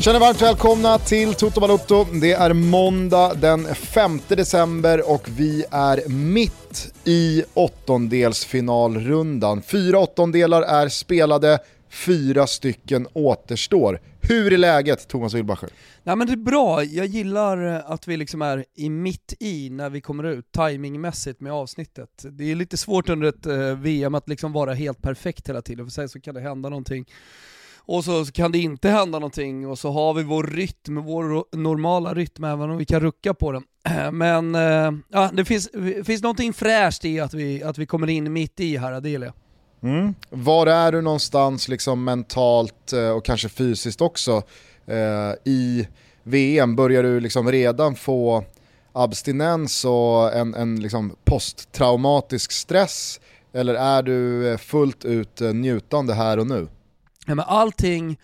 Känner varmt välkomna till Toto Balotto. Det är måndag den 5 december och vi är mitt i åttondelsfinalrundan. Fyra åttondelar är spelade, fyra stycken återstår. Hur är läget Thomas Wilbacher? Nej men det är bra, jag gillar att vi liksom är i mitt i när vi kommer ut, timingmässigt med avsnittet. Det är lite svårt under ett eh, VM att liksom vara helt perfekt hela tiden, för sen så kan det hända någonting och så kan det inte hända någonting och så har vi vår rytm, vår normala rytm även om vi kan rucka på den. Men eh, ja, det finns, finns någonting fräscht i att vi, att vi kommer in mitt i här, det gillar jag. Mm. Var är du någonstans liksom mentalt eh, och kanske fysiskt också eh, i VM? Börjar du liksom redan få abstinens och en, en liksom posttraumatisk stress? Eller är du fullt ut njutande här och nu? Ja, men allting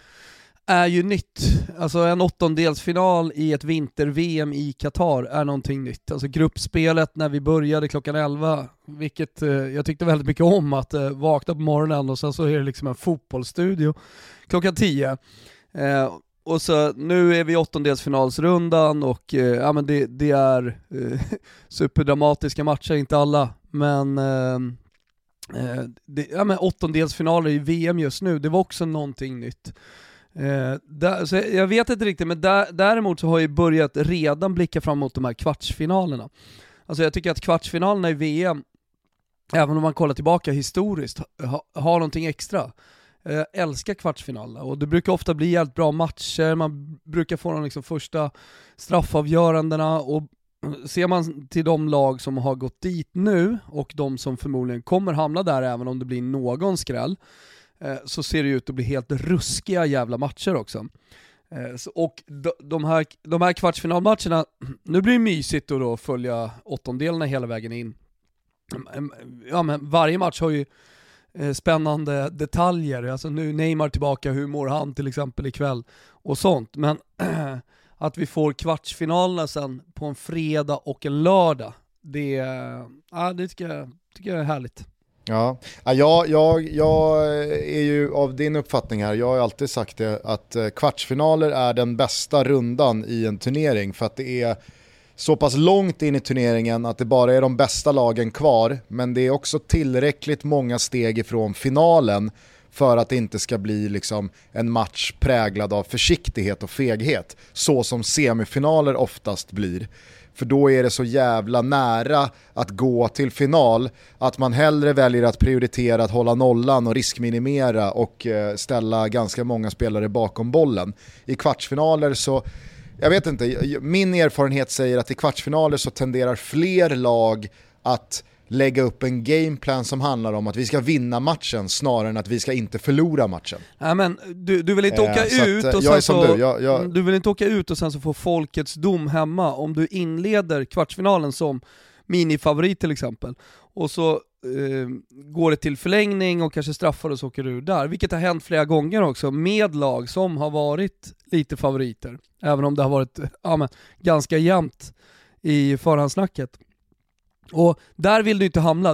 är ju nytt. Alltså en åttondelsfinal i ett vinter-VM i Qatar är någonting nytt. Alltså gruppspelet när vi började klockan 11, vilket eh, jag tyckte väldigt mycket om, att eh, vakna på morgonen och sen så är det liksom en fotbollsstudio klockan 10. Eh, och så nu är vi i åttondelsfinalsrundan och eh, ja, men det, det är eh, superdramatiska matcher, inte alla, men eh, eh, det, ja, men åttondelsfinaler i VM just nu, det var också någonting nytt. Eh, där, så jag vet inte riktigt, men där, däremot så har jag börjat redan blicka fram mot de här kvartsfinalerna. Alltså jag tycker att kvartsfinalerna i VM, även om man kollar tillbaka historiskt, ha, har någonting extra. Eh, jag älskar kvartsfinalerna och det brukar ofta bli jävligt bra matcher, man brukar få de liksom första straffavgörandena och ser man till de lag som har gått dit nu och de som förmodligen kommer hamna där även om det blir någon skräll, eh, så ser det ut att bli helt ruskiga jävla matcher också. Eh, och de här, de här kvartsfinalmatcherna, nu blir det mysigt att då följa åttondelarna hela vägen in. Mm, mm, ja, men varje match har ju eh, spännande detaljer, alltså nu Neymar tillbaka, hur mår han till exempel ikväll och sånt. Men att vi får kvartsfinalerna sen på en fredag och en lördag, det, ja, det tycker, jag, tycker jag är härligt. Ja, jag, jag, jag är ju av din uppfattning här, jag har alltid sagt det, att eh, kvartsfinaler är den bästa rundan i en turnering för att det är så pass långt in i turneringen att det bara är de bästa lagen kvar, men det är också tillräckligt många steg ifrån finalen för att det inte ska bli liksom en match präglad av försiktighet och feghet, så som semifinaler oftast blir. För då är det så jävla nära att gå till final att man hellre väljer att prioritera att hålla nollan och riskminimera och eh, ställa ganska många spelare bakom bollen. I kvartsfinaler så jag vet inte, min erfarenhet säger att i kvartsfinaler så tenderar fler lag att lägga upp en gameplan som handlar om att vi ska vinna matchen snarare än att vi ska inte förlora matchen. Nej men du, du vill inte åka ut och sen så, du. Jag, jag... du vill inte åka ut och sen så få folkets dom hemma om du inleder kvartsfinalen som minifavorit till exempel, och så eh, går det till förlängning och kanske straffar och så åker du där, vilket har hänt flera gånger också med lag som har varit lite favoriter, även om det har varit ja, men, ganska jämnt i förhandsnacket. Och där vill du inte hamna,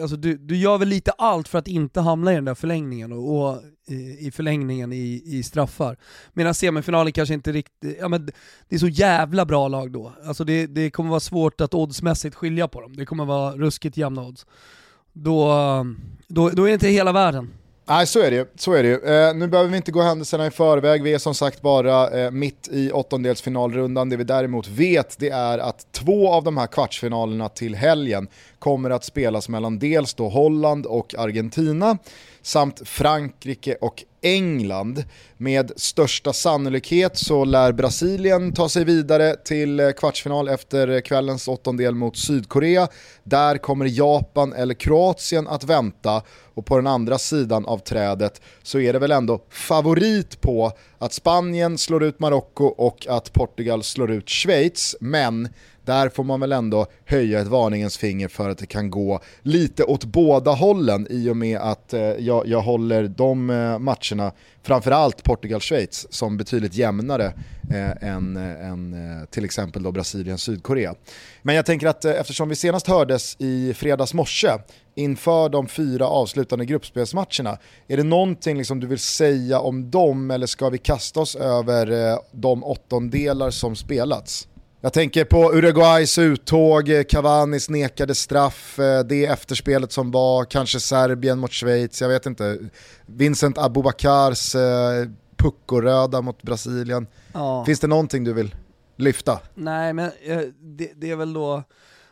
alltså du, du gör väl lite allt för att inte hamna i den där förlängningen och, och i, i förlängningen i, i straffar. Medan semifinalen kanske inte riktigt, ja men det är så jävla bra lag då. Alltså det, det kommer vara svårt att oddsmässigt skilja på dem, det kommer vara ruskigt jämna odds. Då, då, då är det inte hela världen. Nej, så är det ju. Så är det ju. Eh, nu behöver vi inte gå händelserna i förväg, vi är som sagt bara eh, mitt i åttondelsfinalrundan. Det vi däremot vet det är att två av de här kvartsfinalerna till helgen kommer att spelas mellan dels då Holland och Argentina samt Frankrike och England. Med största sannolikhet så lär Brasilien ta sig vidare till eh, kvartsfinal efter kvällens åttondel mot Sydkorea. Där kommer Japan eller Kroatien att vänta och på den andra sidan av trädet så är det väl ändå favorit på att Spanien slår ut Marocko och att Portugal slår ut Schweiz. Men där får man väl ändå höja ett varningens finger för att det kan gå lite åt båda hållen i och med att eh, jag, jag håller de eh, matcherna, framförallt Portugal-Schweiz, som betydligt jämnare eh, än, eh, än eh, till exempel då Brasilien-Sydkorea. Men jag tänker att eh, eftersom vi senast hördes i fredags morse inför de fyra avslutande gruppspelsmatcherna, är det någonting liksom du vill säga om dem eller ska vi kasta oss över eh, de åttondelar som spelats? Jag tänker på Uruguays uttåg, Cavanis nekade straff, eh, det efterspelet som var, kanske Serbien mot Schweiz, jag vet inte. Vincent Abubakars eh, puckoröda mot Brasilien. Ja. Finns det någonting du vill lyfta? Nej, men eh, det, det, är väl då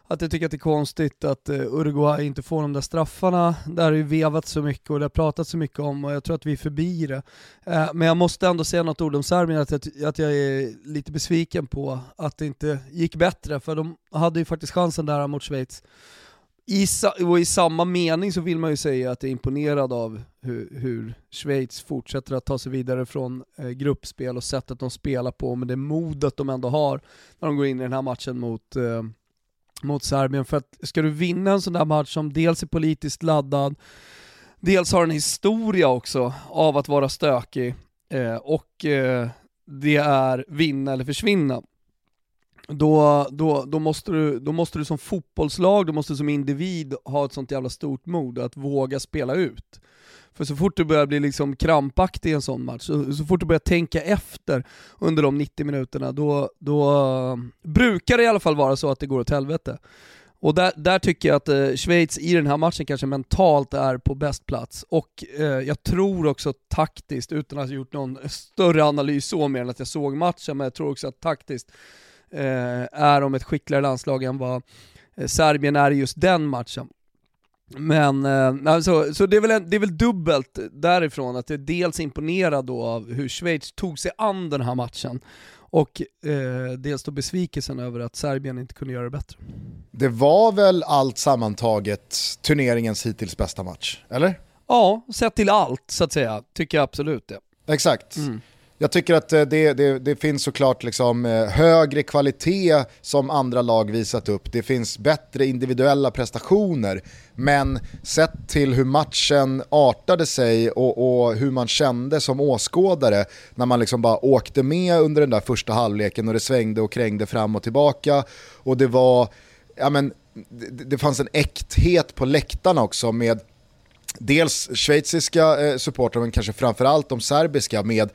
att jag tycker att det är konstigt att eh, Uruguay inte får de där straffarna. Där har ju vevat så mycket och det har pratats så mycket om och jag tror att vi är förbi det. Eh, men jag måste ändå säga något ord om Serbien, att jag, att jag är lite besviken på att det inte gick bättre, för de hade ju faktiskt chansen där mot Schweiz. I, och i samma mening så vill man ju säga att jag är imponerad av hur, hur Schweiz fortsätter att ta sig vidare från eh, gruppspel och sättet de spelar på, med det modet de ändå har när de går in i den här matchen mot eh, mot Serbien. För att ska du vinna en sån där match som dels är politiskt laddad, dels har en historia också av att vara stökig eh, och eh, det är vinna eller försvinna. Då, då, då, måste du, då måste du som fotbollslag, du måste som individ ha ett sånt jävla stort mod att våga spela ut. För så fort du börjar bli liksom krampaktig i en sån match, så, så fort du börjar tänka efter under de 90 minuterna, då, då uh, brukar det i alla fall vara så att det går åt helvete. Och där, där tycker jag att eh, Schweiz i den här matchen kanske mentalt är på bäst plats. Och eh, jag tror också taktiskt, utan att ha gjort någon större analys så mer än att jag såg matchen, men jag tror också att taktiskt eh, är de ett skickligare landslag än vad eh, Serbien är i just den matchen. Men, eh, alltså, så det är, väl en, det är väl dubbelt därifrån, att jag är dels imponerad då av hur Schweiz tog sig an den här matchen, och eh, dels då besvikelsen över att Serbien inte kunde göra det bättre. Det var väl allt sammantaget turneringens hittills bästa match, eller? Ja, sett till allt så att säga, tycker jag absolut det. Exakt. Mm. Jag tycker att eh, det, det, det, finns såklart liksom eh, högre kvalitet som andra lag visat upp. Det finns bättre individuella prestationer. Men sett till hur matchen artade sig och, och hur man kände som åskådare när man liksom bara åkte med under den där första halvleken och det svängde och krängde fram och tillbaka. Och det var, ja men, det, det fanns en äkthet på läktarna också med dels schweiziska eh, supportrar men kanske framförallt de serbiska med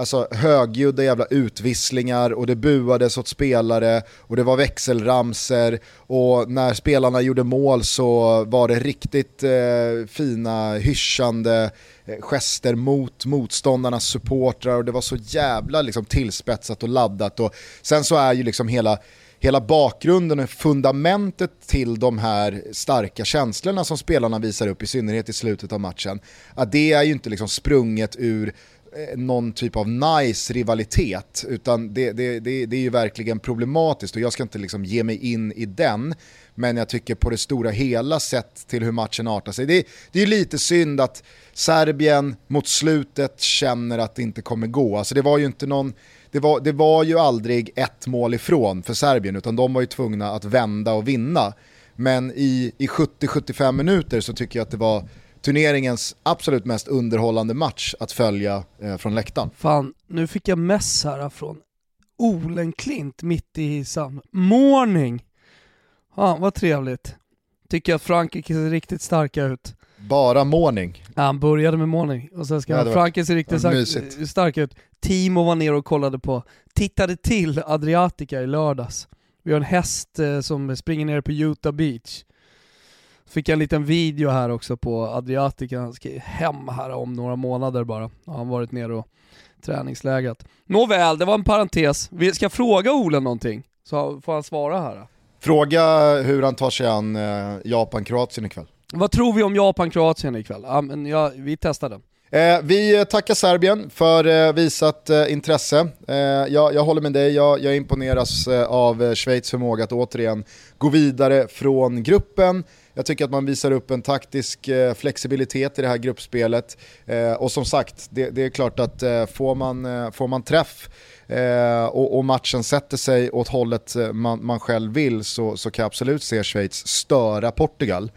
alltså, högljudda jävla utvisslingar och det buades åt spelare och det var växelramser och när spelarna gjorde mål så var det riktigt eh, fina hyschande eh, gester mot motståndarnas supportrar och det var så jävla liksom, tillspetsat och laddat och sen så är ju liksom hela hela bakgrunden och fundamentet till de här starka känslorna som spelarna visar upp, i synnerhet i slutet av matchen, att det är ju inte liksom sprunget ur Eh, någon typ av nice rivalitet, utan det, det, det, det, är ju verkligen problematiskt och jag ska inte liksom ge mig in i den, men jag tycker på det stora hela sett till hur matchen artar sig. Det, det är lite synd att Serbien mot slutet känner att det inte kommer gå. Alltså det var ju inte någon, det var, det var ju aldrig ett mål ifrån för Serbien, utan de var ju tvungna att vända och vinna. Men i, i 70-75 minuter så tycker jag att det var turneringens absolut mest underhållande match att följa eh, från läktaren. Fan, nu fick jag mess här från Olenklint mitt i sam... Morning! Ja, vad trevligt. Tycker att Frankrike ser riktigt starka ut. Bara morning? Ja, han började med morning och sen ska ja, Frankrike se riktigt stark, starka ut. Timo var nere och kollade på, tittade till Adriatica i lördags. Vi har en häst eh, som springer ner på Utah Beach Fick en liten video här också på Adriatica, han ska hem här om några månader bara. Han har varit nere och träningsläget. Nåväl, det var en parentes. Vi ska fråga Ole någonting, så får han svara här. Fråga hur han tar sig an eh, Japan-Kroatien ikväll. Vad tror vi om Japan-Kroatien ikväll? Ja, men ja, vi testar den. Eh, vi tackar Serbien för eh, visat eh, intresse. Eh, jag, jag, håller med dig, jag, jag imponeras eh, av eh, Schweiz förmåga att återigen gå vidare från gruppen. Jag tycker att man visar upp en taktisk eh, flexibilitet i det här gruppspelet. Eh, och som sagt, det, det är klart att eh, får, man, får man träff och, och, matchen sätter sig åt hållet man, man själv vill så, så kan jag absolut se Schweiz störa Portugal.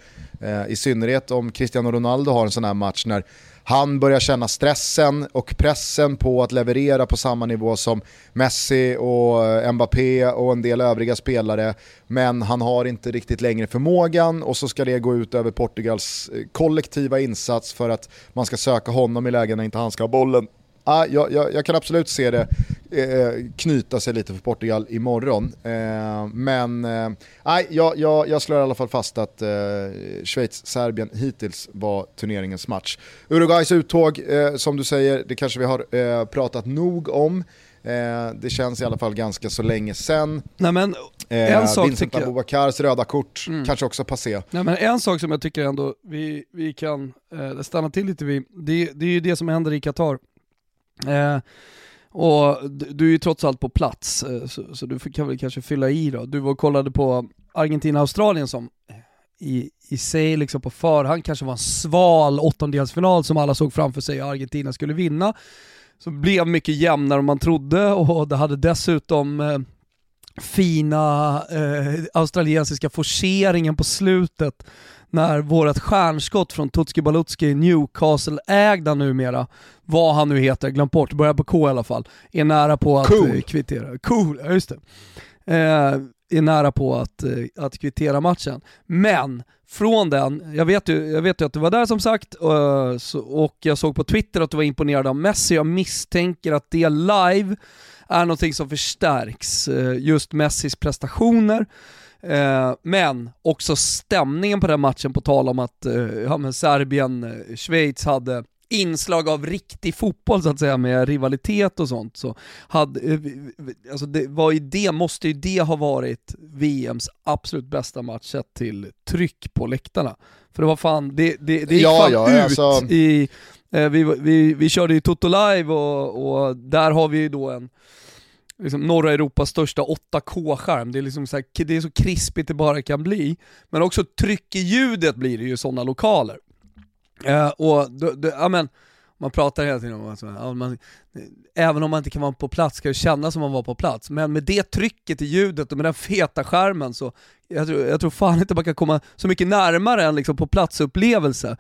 I synnerhet om Cristiano Ronaldo har en sån här match när han börjar känna stressen och pressen på att leverera på samma nivå som Messi och eh, Mbappé och en del övriga spelare. Men han har inte riktigt längre förmågan och så ska det gå ut över Portugals eh, kollektiva insats för att man ska söka honom i lägen när inte han ska ha bollen. Ah, jag, jag, jag kan absolut se det eh, knyta sig lite för Portugal imorgon. Eh, men eh, jag, jag, jag slår i alla fall fast att eh, Schweiz-Serbien hittills var turneringens match. Uruguays uttåg, eh, som du säger, det kanske vi har eh, pratat nog om. Eh, det känns i alla fall ganska så länge. Nej, men, en sak Vincent Abubakars röda kort mm. kanske också passé. Nej, men en sak som jag tycker ändå vi, vi kan stanna till lite vid, det, det är ju det som händer i Qatar. Eh, och du är ju trots allt på plats, eh, så, så, du kan väl kanske fylla i då. Du var och kollade på Argentina-Australien som eh, i, i sig liksom på förhand kanske var en sval åttondelsfinal som alla såg framför sig att Argentina skulle vinna. Så blev mycket jämnare än man trodde och det hade dessutom eh, fina eh, australiensiska forceringen på slutet när vårt stjärnskott från Tutski Balutski, Newcastle-ägda numera, vad han nu heter, glömt bort, börjar på K i alla fall, är nära på att cool. Eh, kvittera. Cool, ja just det. Eh, är nära på att, eh, att kvittera matchen. Men från den, jag vet ju, jag vet ju att du var där som sagt, och, och jag såg på Twitter att du var imponerad av Messi, jag misstänker att det live är någonting som förstärks, just Messis prestationer. Eh, men också stämningen på den matchen, på tal om att eh, ja, Serbien, eh, Schweiz hade inslag av riktig fotboll så att säga med rivalitet och sånt så hade, eh, alltså det, var ju det, måste ju det ha varit VMs absolut bästa match sett till tryck på läktarna. För det var fan, det, det, det gick ja, fan ja, ut alltså... i, eh, vi, vi, vi körde ju Toto Live och, och där har vi ju då en liksom norra Europas största 8K-skärm. Det, är liksom så här, det är så krispigt det bara kan bli. Men också tryck i ljudet blir det ju i sådana lokaler. Eh, och då, då, ja, men, man pratar hela tiden om att man, även om man inte kan vara på plats ska det kännas som man var på plats. Men med det trycket i ljudet och med den feta skärmen så, jag tror, jag tror fan inte man kan komma så mycket närmare än liksom på platsupplevelse.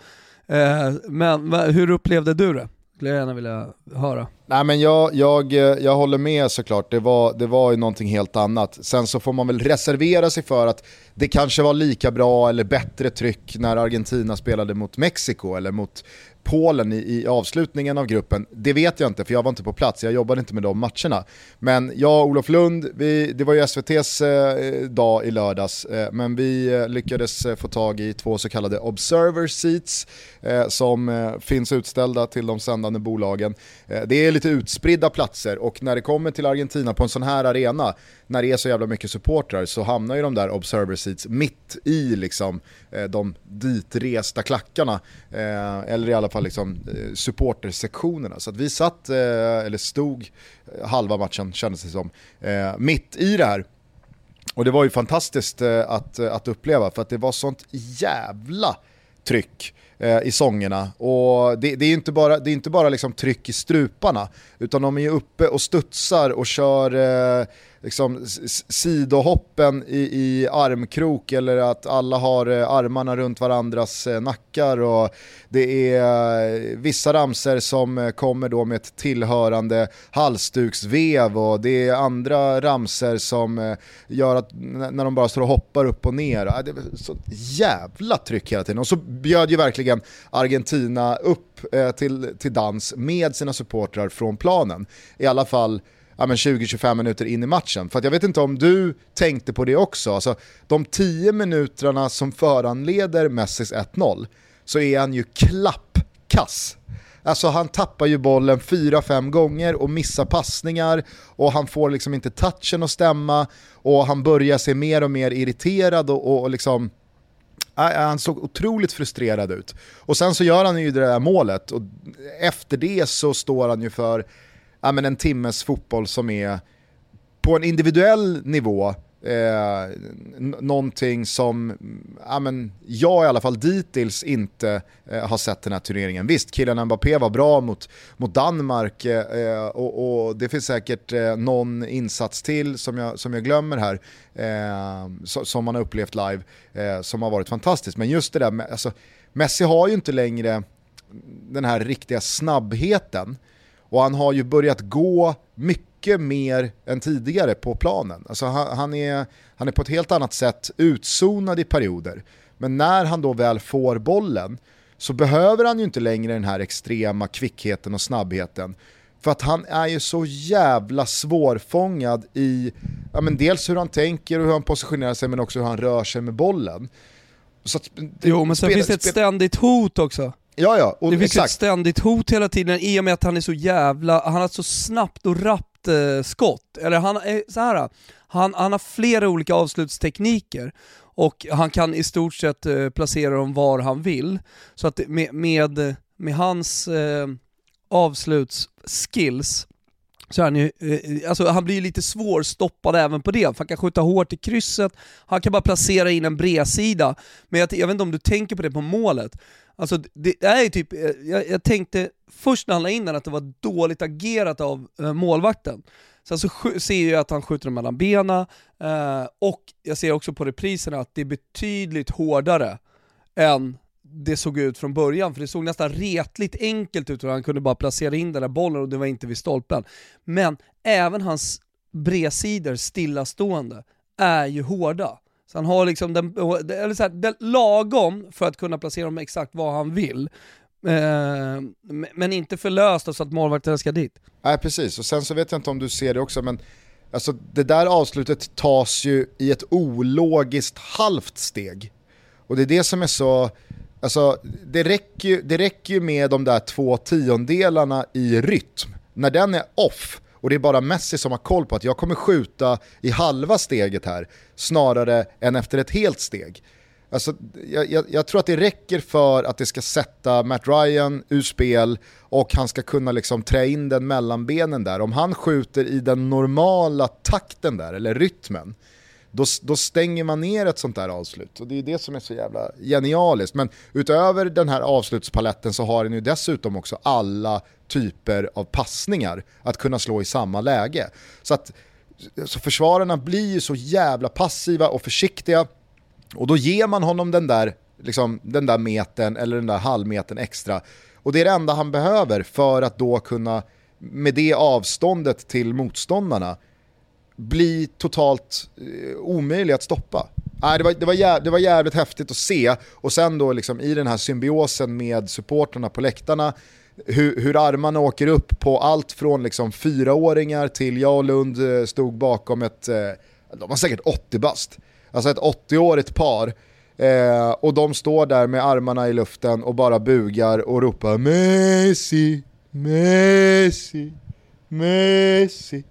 Eh, men hur upplevde du det? Skulle jag gärna vilja höra. Nej men jag, jag, jag håller med såklart, det var, det var ju någonting helt annat. Sen så får man väl reservera sig för att det kanske var lika bra eller bättre tryck när Argentina spelade mot Mexiko eller mot Polen i, i, avslutningen av gruppen, det vet jag inte för jag var inte på plats, jag jobbade inte med de matcherna. Men jag och Olof Lund, vi, det var ju SVTs eh, dag i lördags, eh, men vi eh, lyckades eh, få tag i två så kallade observer seats eh, som eh, finns utställda till de sändande bolagen. Eh, det är lite utspridda platser och när det kommer till Argentina på en sån här arena, när det är så jävla mycket supportrar så hamnar ju de där observer seats mitt i liksom eh, de ditresta klackarna, eller i alla fall liksom, eh, supportersektionerna. Så att vi satt, eh, eller stod eh, halva matchen kändes det som, mitt i det här. Och det var ju fantastiskt att, att uppleva för att det var sånt jävla tryck i sångerna. Och det, det, är inte bara, det är inte bara liksom tryck i struparna, utan de är ju uppe och studsar och kör eh, liksom, sidohoppen i, i armkrok eller att alla har eh, armarna runt varandras eh, nackar och det är eh, vissa ramser som kommer då med ett tillhörande halsduksvev och det är andra ramser som gör att när de bara står och hoppar upp och ner, det är så jävla tryck hela tiden. Och så bjöd ju verkligen Argentina upp till, till dans med sina supportrar från planen. I alla fall ja, 20-25 minuter in i matchen. För jag vet inte om du tänkte på det också, alltså, de 10 minuterna som föranleder Messis 1-0 så är han ju klappkass. Alltså han tappar ju bollen 4-5 gånger och missar passningar och han får liksom inte touchen att stämma och han börjar se mer och mer irriterad och, och, och liksom Han såg otroligt frustrerad ut. Och sen så gör han ju det där målet och efter det så står han ju för ja, men en timmes fotboll som är på en individuell nivå Eh, någonting som ja, men jag i alla fall dittills inte eh, har sett den här turneringen. Visst, Kylian Mbappé var bra mot, mot Danmark eh, och, och, det finns säkert eh, någon insats till som jag, som jag glömmer här, eh, so, som man har upplevt live, eh, som har varit fantastiskt. Men just det där, alltså, Messi har ju inte längre den här riktiga snabbheten och han har ju börjat gå mycket mer än tidigare på planen. Alltså han, han, är, han är på ett helt annat sätt utzonad i perioder. Men när han då väl får bollen så behöver han ju inte längre den här extrema kvickheten och snabbheten. För att han är ju så jävla svårfångad i ja, men dels hur han tänker och hur han positionerar sig men också hur han rör sig med bollen. Så att, jo men sen finns det ett ständigt hot också. Ja, ja, och det finns exakt. ett ständigt hot hela tiden i och med att han är så jävla, han har så snabbt och rappt skott. Eller han, är så här, han, han har flera olika avslutstekniker och han kan i stort sett eh, placera dem var han vill. Så att med, med, med hans eh, avslutsskills så är han, ju, eh, alltså han blir ju lite svårstoppad även på det, för han kan skjuta hårt i krysset, han kan bara placera in en bredsida. Men jag, jag vet inte om du tänker på det på målet, Alltså det är ju typ, eh, jag, jag, tänkte först när han la in den att det var dåligt agerat av eh, målvakten. Sen så alltså, ser jag att han skjuter den mellan benen, eh, och jag ser också på repriserna att det är betydligt hårdare än det såg ut från början, för det såg nästan retligt enkelt ut och han kunde bara placera in den där bollen och det var inte vid stolpen. Men även hans bredsidor stillastående är ju hårda. Så han har liksom den, eller så här, den lagom för att kunna placera dem exakt vad han vill. Eh, men inte för löst så att målvakten ska dit. Nej precis, och sen så vet jag inte om du ser det också, men alltså, det där avslutet tas ju i ett ologiskt halvt steg. Och det är det som är så, alltså det räcker ju, det räcker ju med de där två tiondelarna i rytm. När den är off, och det är bara Messi som har koll på att jag kommer skjuta i halva steget här snarare än efter ett helt steg. Alltså, jag, jag, jag, tror att det räcker för att det ska sätta Matt Ryan ur spel och han ska kunna liksom trä in den mellan benen där. Om han skjuter i den normala takten där, eller rytmen, då, då stänger man ner ett sånt där avslut. Och det är det som är så jävla genialiskt. Men utöver den här avslutspaletten så har den ju dessutom också alla typer av passningar att kunna slå i samma läge. Så att så försvararna blir ju så jävla passiva och försiktiga och då ger man honom den där, liksom, den där metern eller den där halvmetern extra. Och det är det enda han behöver för att då kunna, med det avståndet till motståndarna, bli totalt eh, omöjlig att stoppa. Nej, det, var, det, var jävligt, det var jävligt häftigt att se och sen då liksom i den här symbiosen med supporterna på läktarna hur, hur, armarna åker upp på allt från liksom fyraåringar till jag och Lund eh, stod bakom ett, eh, de var säkert 80 bast, alltså ett 80-årigt par. Eh, och de står där med armarna i luften och bara bugar och ropar Messi, Messi, Messi.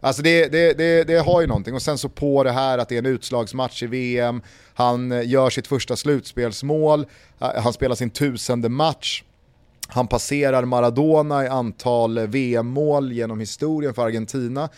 Alltså det, det, det, det, har ju någonting och sen så på det här att det är en utslagsmatch i VM, han eh, gör sitt första slutspelsmål, eh, han spelar sin tusende match. Han passerar Maradona i antal eh, VM-mål genom historien för Argentina.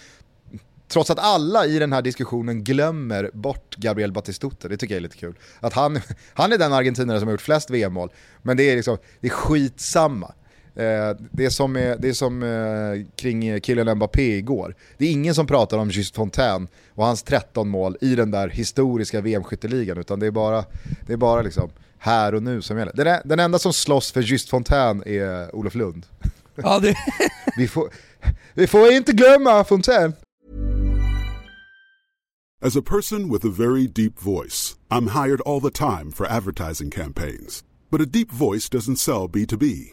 Trots att alla i den här diskussionen glömmer bort Gabriel Batistuta, det tycker jag är lite kul. Att han, han är den argentinare som har gjort flest VM-mål, men det är, liksom, det är skitsamma. Eh, det är som, det är som eh, kring killen Mbappé igår. Det är ingen som pratar om Just Fontaine och hans 13 mål i den där historiska VM-skytteligan, utan det är bara, det är bara liksom här och nu som gäller. Den, den enda som slåss för Just Fontaine är Olof Lund. Ja, det... vi, får, vi får inte glömma Fontaine. As a person with a very deep voice, I'm hired all the time for advertising campaigns. But a deep voice doesn't sell B2B,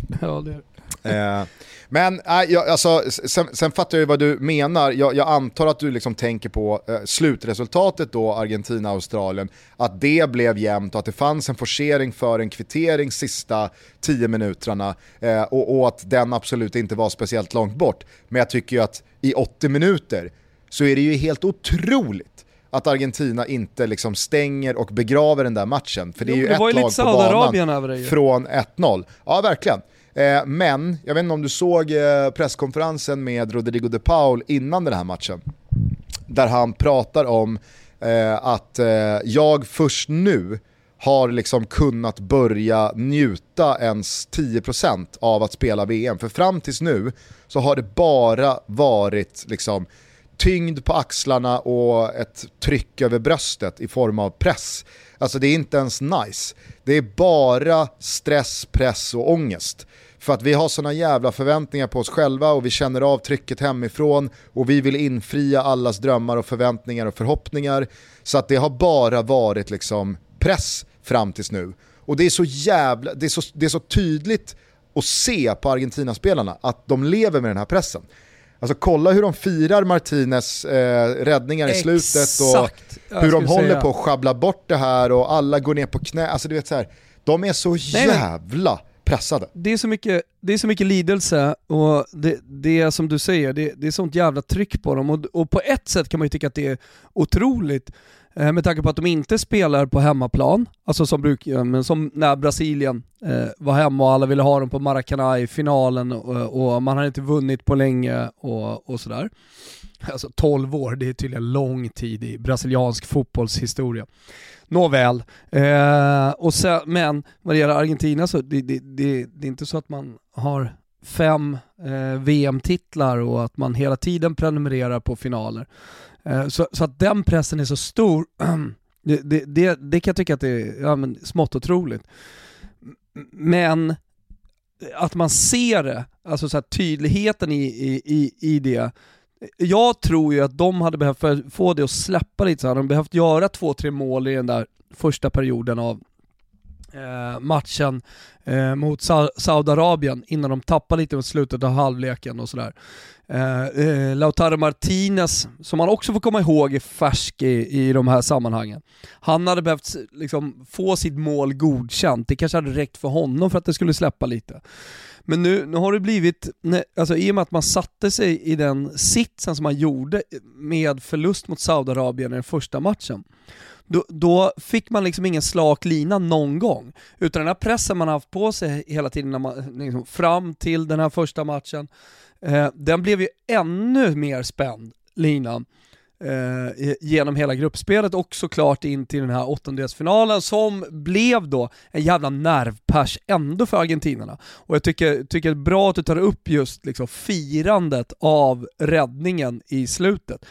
ja, det är. Eh, men äh, jag, alltså, sen, sen, fattar jag ju vad du menar. Jag, jag antar att du liksom tänker på eh, slutresultatet då, Argentina-Australien. Att det blev jämnt och att det fanns en forcering för en kvittering sista tio minuterna. Eh, och, och, att den absolut inte var speciellt långt bort. Men jag tycker ju att i 80 minuter så är det ju helt otroligt att Argentina inte liksom stänger och begraver den där matchen. För det är ju det ett lag på banan från 1-0. Ja, verkligen. Eh, men, jag vet inte om du såg eh, presskonferensen med Rodrigo de Paul innan den här matchen. Där han pratar om eh, att eh, jag först nu har liksom kunnat börja njuta ens 10% av att spela VM. För fram tills nu så har det bara varit liksom tyngd på axlarna och ett tryck över bröstet i form av press. Alltså det är inte ens nice. Det är bara stress, press och ångest. För att vi har sådana jävla förväntningar på oss själva och vi känner av trycket hemifrån och vi vill infria allas drömmar och förväntningar och förhoppningar. Så att det har bara varit liksom press fram tills nu. Och det är så jävla, det är så, det är så tydligt att se på Argentina-spelarna att de lever med den här pressen. Alltså kolla hur de firar Martinez eh, räddningar i slutet och hur de håller säga. på att schabbla bort det här och alla går ner på knä. Alltså du vet så här, de är så nej, jävla pressade. Det är så mycket, det är så mycket lidelse och det, det är som du säger, det, det är sånt jävla tryck på dem och, och på ett sätt kan man ju tycka att det är otroligt Eh, med tanke på att de inte spelar på hemmaplan, alltså som, bruk, men som när Brasilien eh, var hemma och alla ville ha dem på Maracanã i finalen och, och man hade inte vunnit på länge och, och sådär. Alltså 12 år, det är tydligen lång tid i brasiliansk fotbollshistoria. Nåväl, eh, och sen, men vad det gäller Argentina så det, det, det, det är inte så att man har fem eh, VM-titlar och att man hela tiden prenumererar på finaler. Eh, så, så, att den pressen är så stor, det, det, det, det, kan jag tycka att det är ja, men smått otroligt. Men att man ser det, alltså så tydligheten i, i, i det, jag tror ju att de hade behövt, för att få det att släppa lite så hade de behövt göra två, tre mål i den där första perioden av eh, matchen eh, mot Sa Saudiarabien innan de tappade lite mot slutet av halvleken och sådär. Eh, eh, Lautaro Martinez, som man också får komma ihåg är färsk i, i de här sammanhangen. Han hade behövt liksom, få sitt mål godkänt, det kanske hade räckt för honom för att det skulle släppa lite. Men nu, nu har det blivit, alltså i och med att man satte sig i den sitsen som man gjorde med förlust mot Saudiarabien i den första matchen, då, då, fick man liksom ingen slak lina någon gång. Utan den här pressen man haft på sig hela tiden när man, liksom, fram till den här första matchen, eh, den blev ju ännu mer spänd, linan. Eh, genom hela gruppspelet och såklart in till den här åttondelsfinalen som blev då en jävla nervpers ändå för argentinarna. Och jag tycker, tycker det är bra att du tar upp just liksom firandet av räddningen i slutet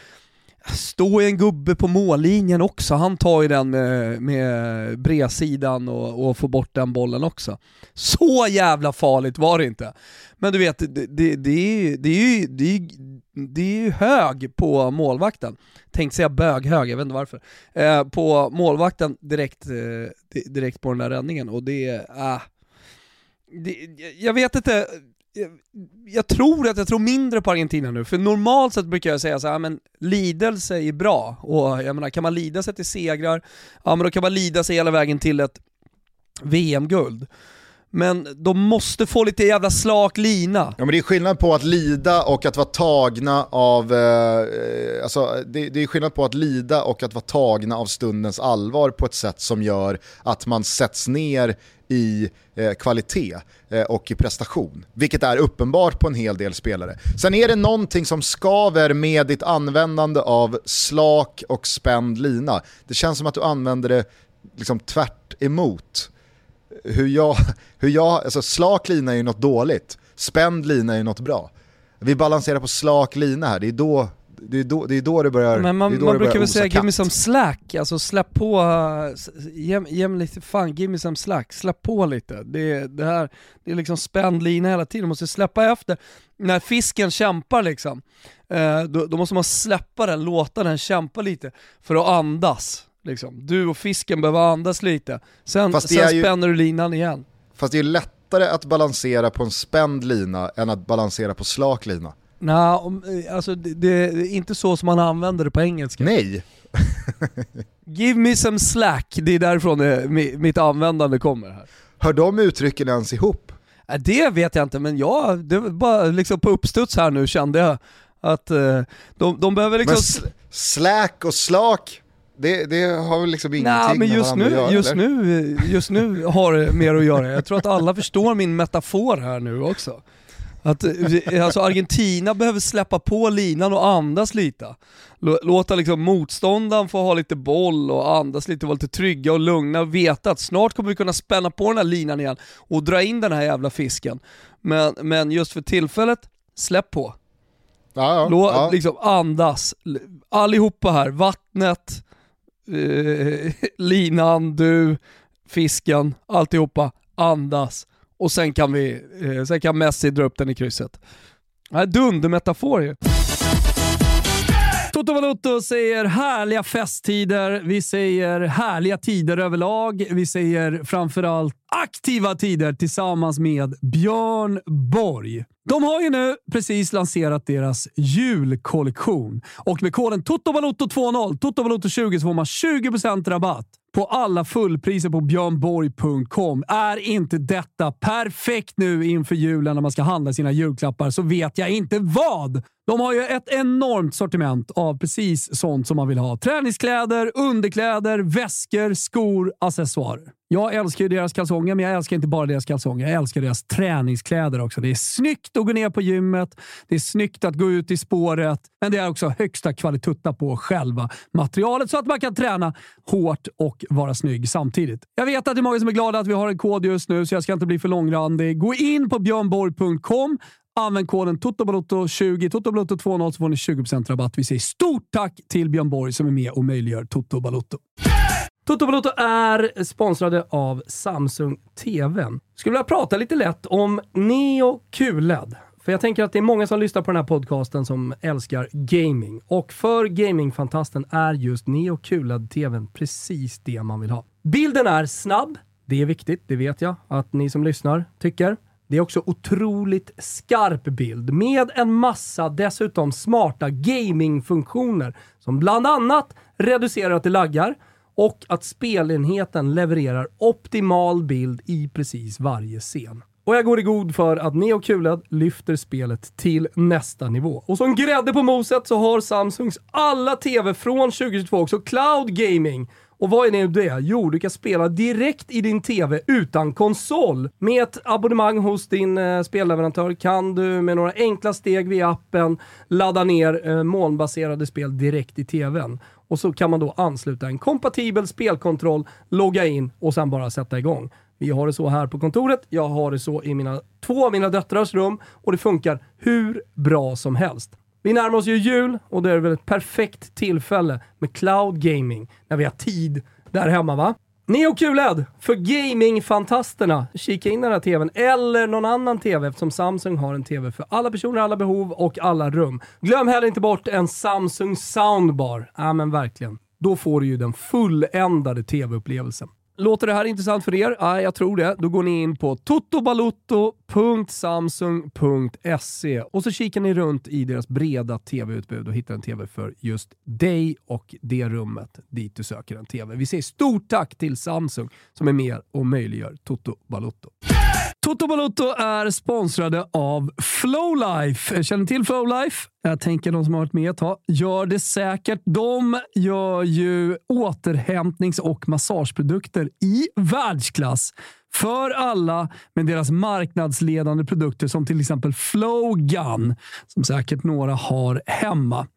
stå en gubbe på mållinjen också, han tar ju den med, med bredsidan och, och får bort den bollen också. Så jävla farligt var det inte. Men du vet, det, det, det, är, det, är, ju, det, är, det är ju hög på målvakten. Tänkte säga böghög, jag vet inte varför. Eh, på målvakten direkt, eh, direkt på den där räddningen och det är... Eh, det, jag vet inte, Eh, jag tror att jag tror mindre på Argentina nu, för normalt sett brukar jag säga så här, men lidelse är bra, och jag menar kan man lida sig till segrar, ja men då kan man lida sig hela vägen till ett VM-guld. Men de måste få lite jävla slak lina. Ja men det är skillnad på att lida och att vara tagna av, eh, eh, alltså det, det, är skillnad på att lida och att vara tagna av stundens allvar på ett sätt som gör att man sätts ner i eh, kvalitet eh, och i prestation. Vilket är uppenbart på en hel del spelare. Sen är det någonting som skaver med ditt användande av slak och spänd lina. Det känns som att du använder det liksom tvärt emot hur jag, hur jag, alltså slak lina är ju något dåligt, spänd lina är ju något bra. Vi balanserar på slak lina här, det är då det är då det, är då det börjar Men man, man brukar väl säga give me some slack, alltså släpp på, ge, ge mig lite, fan give me some slack, släpp på lite. Det, det här, det är liksom spänd lina hela tiden, man måste släppa efter. När fisken kämpar liksom, eh, då, då måste man släppa den, låta den kämpa lite för att andas. Liksom. Du och fisken behöver andas lite, sen, sen ju- spänner du linan igen. Fast det är lättare att balansera på en spänd lina än att balansera på slak lina. Nej, om- eh, alltså det, det är inte så som man använder det på engelska. Nej, Give me some slack, det är därifrån det, mi- mitt användande kommer här. hör de uttrycken ens ihop? Det vet jag inte, men jag, det var bara liksom på uppstuds här nu kände jag att eh, de, de behöver Men liksom... sl- slack och slak, det, det har väl liksom ingenting Nej men med just varandra nu, göra, just, eller? nu, just nu har det mer att göra. Jag tror att alla förstår min metafor här nu också. Att eh, alltså Argentina behöver släppa på linan och andas lite. Lå- Låta liksom motståndaren få ha lite boll och andas lite, vara lite trygga och lugna och veta att snart kommer vi kunna spänna på den här linan igen och dra in den här jävla fisken. Men, men just för tillfället, släpp på. Ja, ja, Lå, ja. liksom andas. Allihopa här, vattnet, eh, linan, du, fisken, alltihopa, andas. Och sen kan vi, eh, sen kan Messi dra upp den i krysset. Dundermetafor ju. Toto Valuto säger härliga festtider, vi säger härliga tider överlag, vi säger framförallt aktiva tider tillsammans med Björn Borg. De har ju nu precis lanserat deras julkollektion och med koden TOTOVALUTO20, TOTOVALUTO20 så får man 20% rabatt på alla fullpriser på björnborg.com. Är inte detta perfekt nu inför julen när man ska handla sina julklappar så vet jag inte vad. De har ju ett enormt sortiment av precis sånt som man vill ha. Träningskläder, underkläder, väskor, skor, accessoarer. Jag älskar ju deras kalsonger, men jag älskar inte bara deras kalsonger. Jag älskar deras träningskläder också. Det är snyggt att gå ner på gymmet. Det är snyggt att gå ut i spåret, men det är också högsta kvalitutta på själva materialet så att man kan träna hårt och vara snygg samtidigt. Jag vet att det är många som är glada att vi har en kod just nu, så jag ska inte bli för långrandig. Gå in på björnborg.com Använd koden TOTOBALOTTO20, TOTOBALOTTO20 så får ni 20% rabatt. Vi säger stort tack till Björn Borg som är med och möjliggör Toto Balotto. Toto Balotto är sponsrade av Samsung TV. Skulle vilja prata lite lätt om Neo QLED. För jag tänker att det är många som lyssnar på den här podcasten som älskar gaming. Och för gamingfantasten är just Neo QLED-TVn precis det man vill ha. Bilden är snabb. Det är viktigt, det vet jag att ni som lyssnar tycker. Det är också otroligt skarp bild med en massa dessutom smarta gamingfunktioner som bland annat reducerar att det laggar och att spelenheten levererar optimal bild i precis varje scen. Och jag går i god för att Neo QLED lyfter spelet till nästa nivå. Och som grädde på moset så har Samsungs alla TV från 2022 också cloud gaming. Och vad är nu det? Jo, du kan spela direkt i din TV utan konsol. Med ett abonnemang hos din eh, spelleverantör kan du med några enkla steg via appen ladda ner eh, molnbaserade spel direkt i TVn. Och så kan man då ansluta en kompatibel spelkontroll, logga in och sen bara sätta igång. Vi har det så här på kontoret, jag har det så i mina, två av mina döttrars rum och det funkar hur bra som helst. Vi närmar oss ju jul och då är det väl ett perfekt tillfälle med cloud gaming när vi har tid där hemma va? Neo QLED för gamingfantasterna. Kika in den här tvn eller någon annan tv eftersom Samsung har en tv för alla personer, alla behov och alla rum. Glöm heller inte bort en Samsung Soundbar. Ja men verkligen. Då får du ju den fulländade tv-upplevelsen. Låter det här intressant för er? Ja, jag tror det. Då går ni in på totobalutto.samsung.se och så kikar ni runt i deras breda tv-utbud och hittar en tv för just dig och det rummet dit du söker en tv. Vi säger stort tack till Samsung som är med och möjliggör Toto Balutto. Toto Balotto är sponsrade av Flowlife. Känner ni till Flowlife? Jag tänker de som har varit med ett tag gör det säkert. De gör ju återhämtnings och massageprodukter i världsklass för alla med deras marknadsledande produkter som till exempel Flowgun som säkert några har hemma.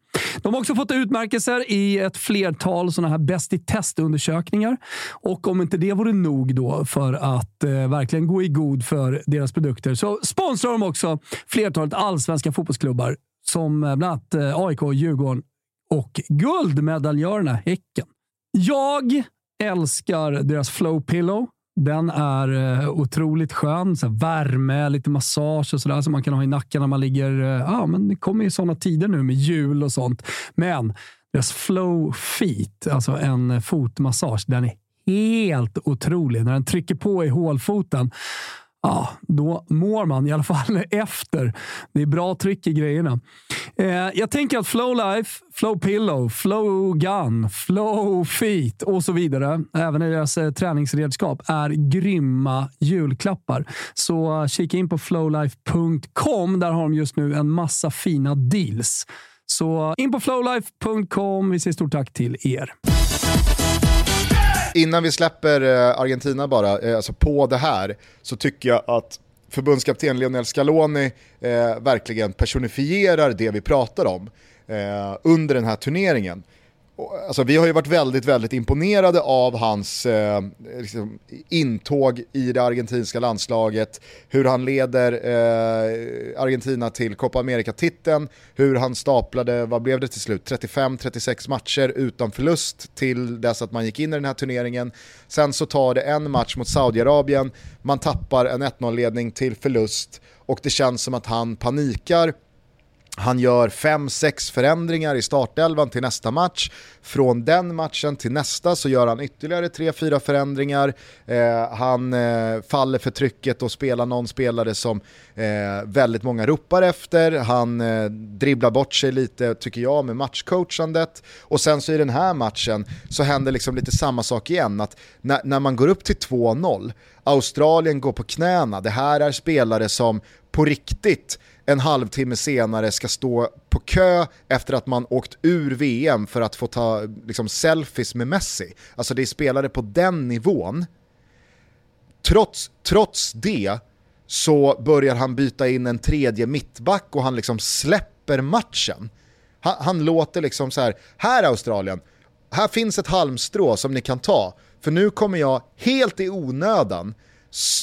De har också fått utmärkelser i ett flertal sådana här bäst i testundersökningar. Och om inte det vore nog då för att eh, verkligen gå i god för deras produkter så sponsrar de också flertalet allsvenska fotbollsklubbar som eh, bland annat eh, AIK, Djurgården och guldmedaljörerna Häcken. Jag älskar deras Flow Pillow. Den är eh, otroligt skön. Så värme, lite massage och sådär som man kan ha i nacken när man ligger... Eh, ja, men det kommer ju sådana tider nu med jul och sånt. Men deras Flow Feet, alltså en fotmassage, den är helt otrolig. När den trycker på i hålfoten ja, då mår man i alla fall efter. Det är bra tryck i grejerna. Eh, jag tänker att Flow Life, Flow Pillow, Flow Gun, Flow Feet och så vidare, även i deras eh, träningsredskap, är grymma julklappar. Så eh, kika in på flowlife.com. Där har de just nu en massa fina deals. Så eh, in på flowlife.com. Vi säger stort tack till er. Innan vi släpper eh, Argentina bara, eh, alltså på det här, så tycker jag att förbundskapten Lionel Scaloni eh, verkligen personifierar det vi pratar om eh, under den här turneringen. Alltså, vi har ju varit väldigt, väldigt imponerade av hans eh, liksom, intåg i det argentinska landslaget, hur han leder eh, Argentina till Copa America-titeln, hur han staplade, vad blev det till slut, 35-36 matcher utan förlust till dess att man gick in i den här turneringen. Sen så tar det en match mot Saudiarabien, man tappar en 1-0-ledning till förlust och det känns som att han panikar han gör 5-6 förändringar i startelvan till nästa match. Från den matchen till nästa så gör han ytterligare 3-4 förändringar. Eh, han eh, faller för trycket och spelar någon spelare som eh, väldigt många ropar efter. Han eh, dribblar bort sig lite, tycker jag, med matchcoachandet. Och sen så i den här matchen så händer liksom lite samma sak igen. Att när, när man går upp till 2-0, Australien går på knäna. Det här är spelare som på riktigt en halvtimme senare ska stå på kö efter att man åkt ur VM för att få ta liksom, selfies med Messi. Alltså det är spelare på den nivån. Trots, trots det så börjar han byta in en tredje mittback och han liksom släpper matchen. Han, han låter liksom så här, här Australien, här finns ett halmstrå som ni kan ta, för nu kommer jag helt i onödan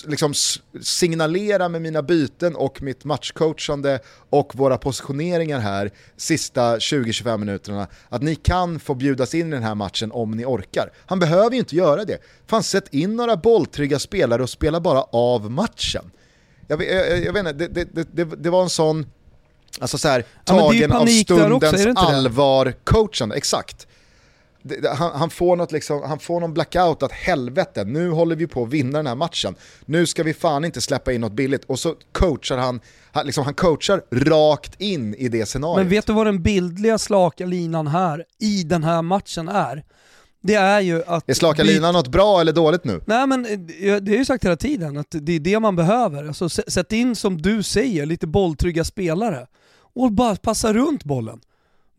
liksom signalera med mina byten och mitt matchcoachande och våra positioneringar här sista 20-25 minuterna att ni kan få bjudas in i den här matchen om ni orkar. Han behöver ju inte göra det. Fan sätt in några bolltrygga spelare och spela bara av matchen. Jag, jag, jag vet inte, det, det, det, det var en sån Alltså så här, tagen ja, av stundens allvar coachande, exakt han, han, får något liksom, han får någon blackout att helvete, nu håller vi på att vinna den här matchen. Nu ska vi fan inte släppa in något billigt. Och så coachar han, han, liksom, han coachar rakt in i det scenariot. Men vet du vad den bildliga slaka linan här, i den här matchen är? Det är ju att... Är slaka linan något bra eller dåligt nu? Nej men eh, det har ju sagt hela tiden, att det är det man behöver. Alltså, sätt in som du säger, lite bolltrygga spelare. Och bara passa runt bollen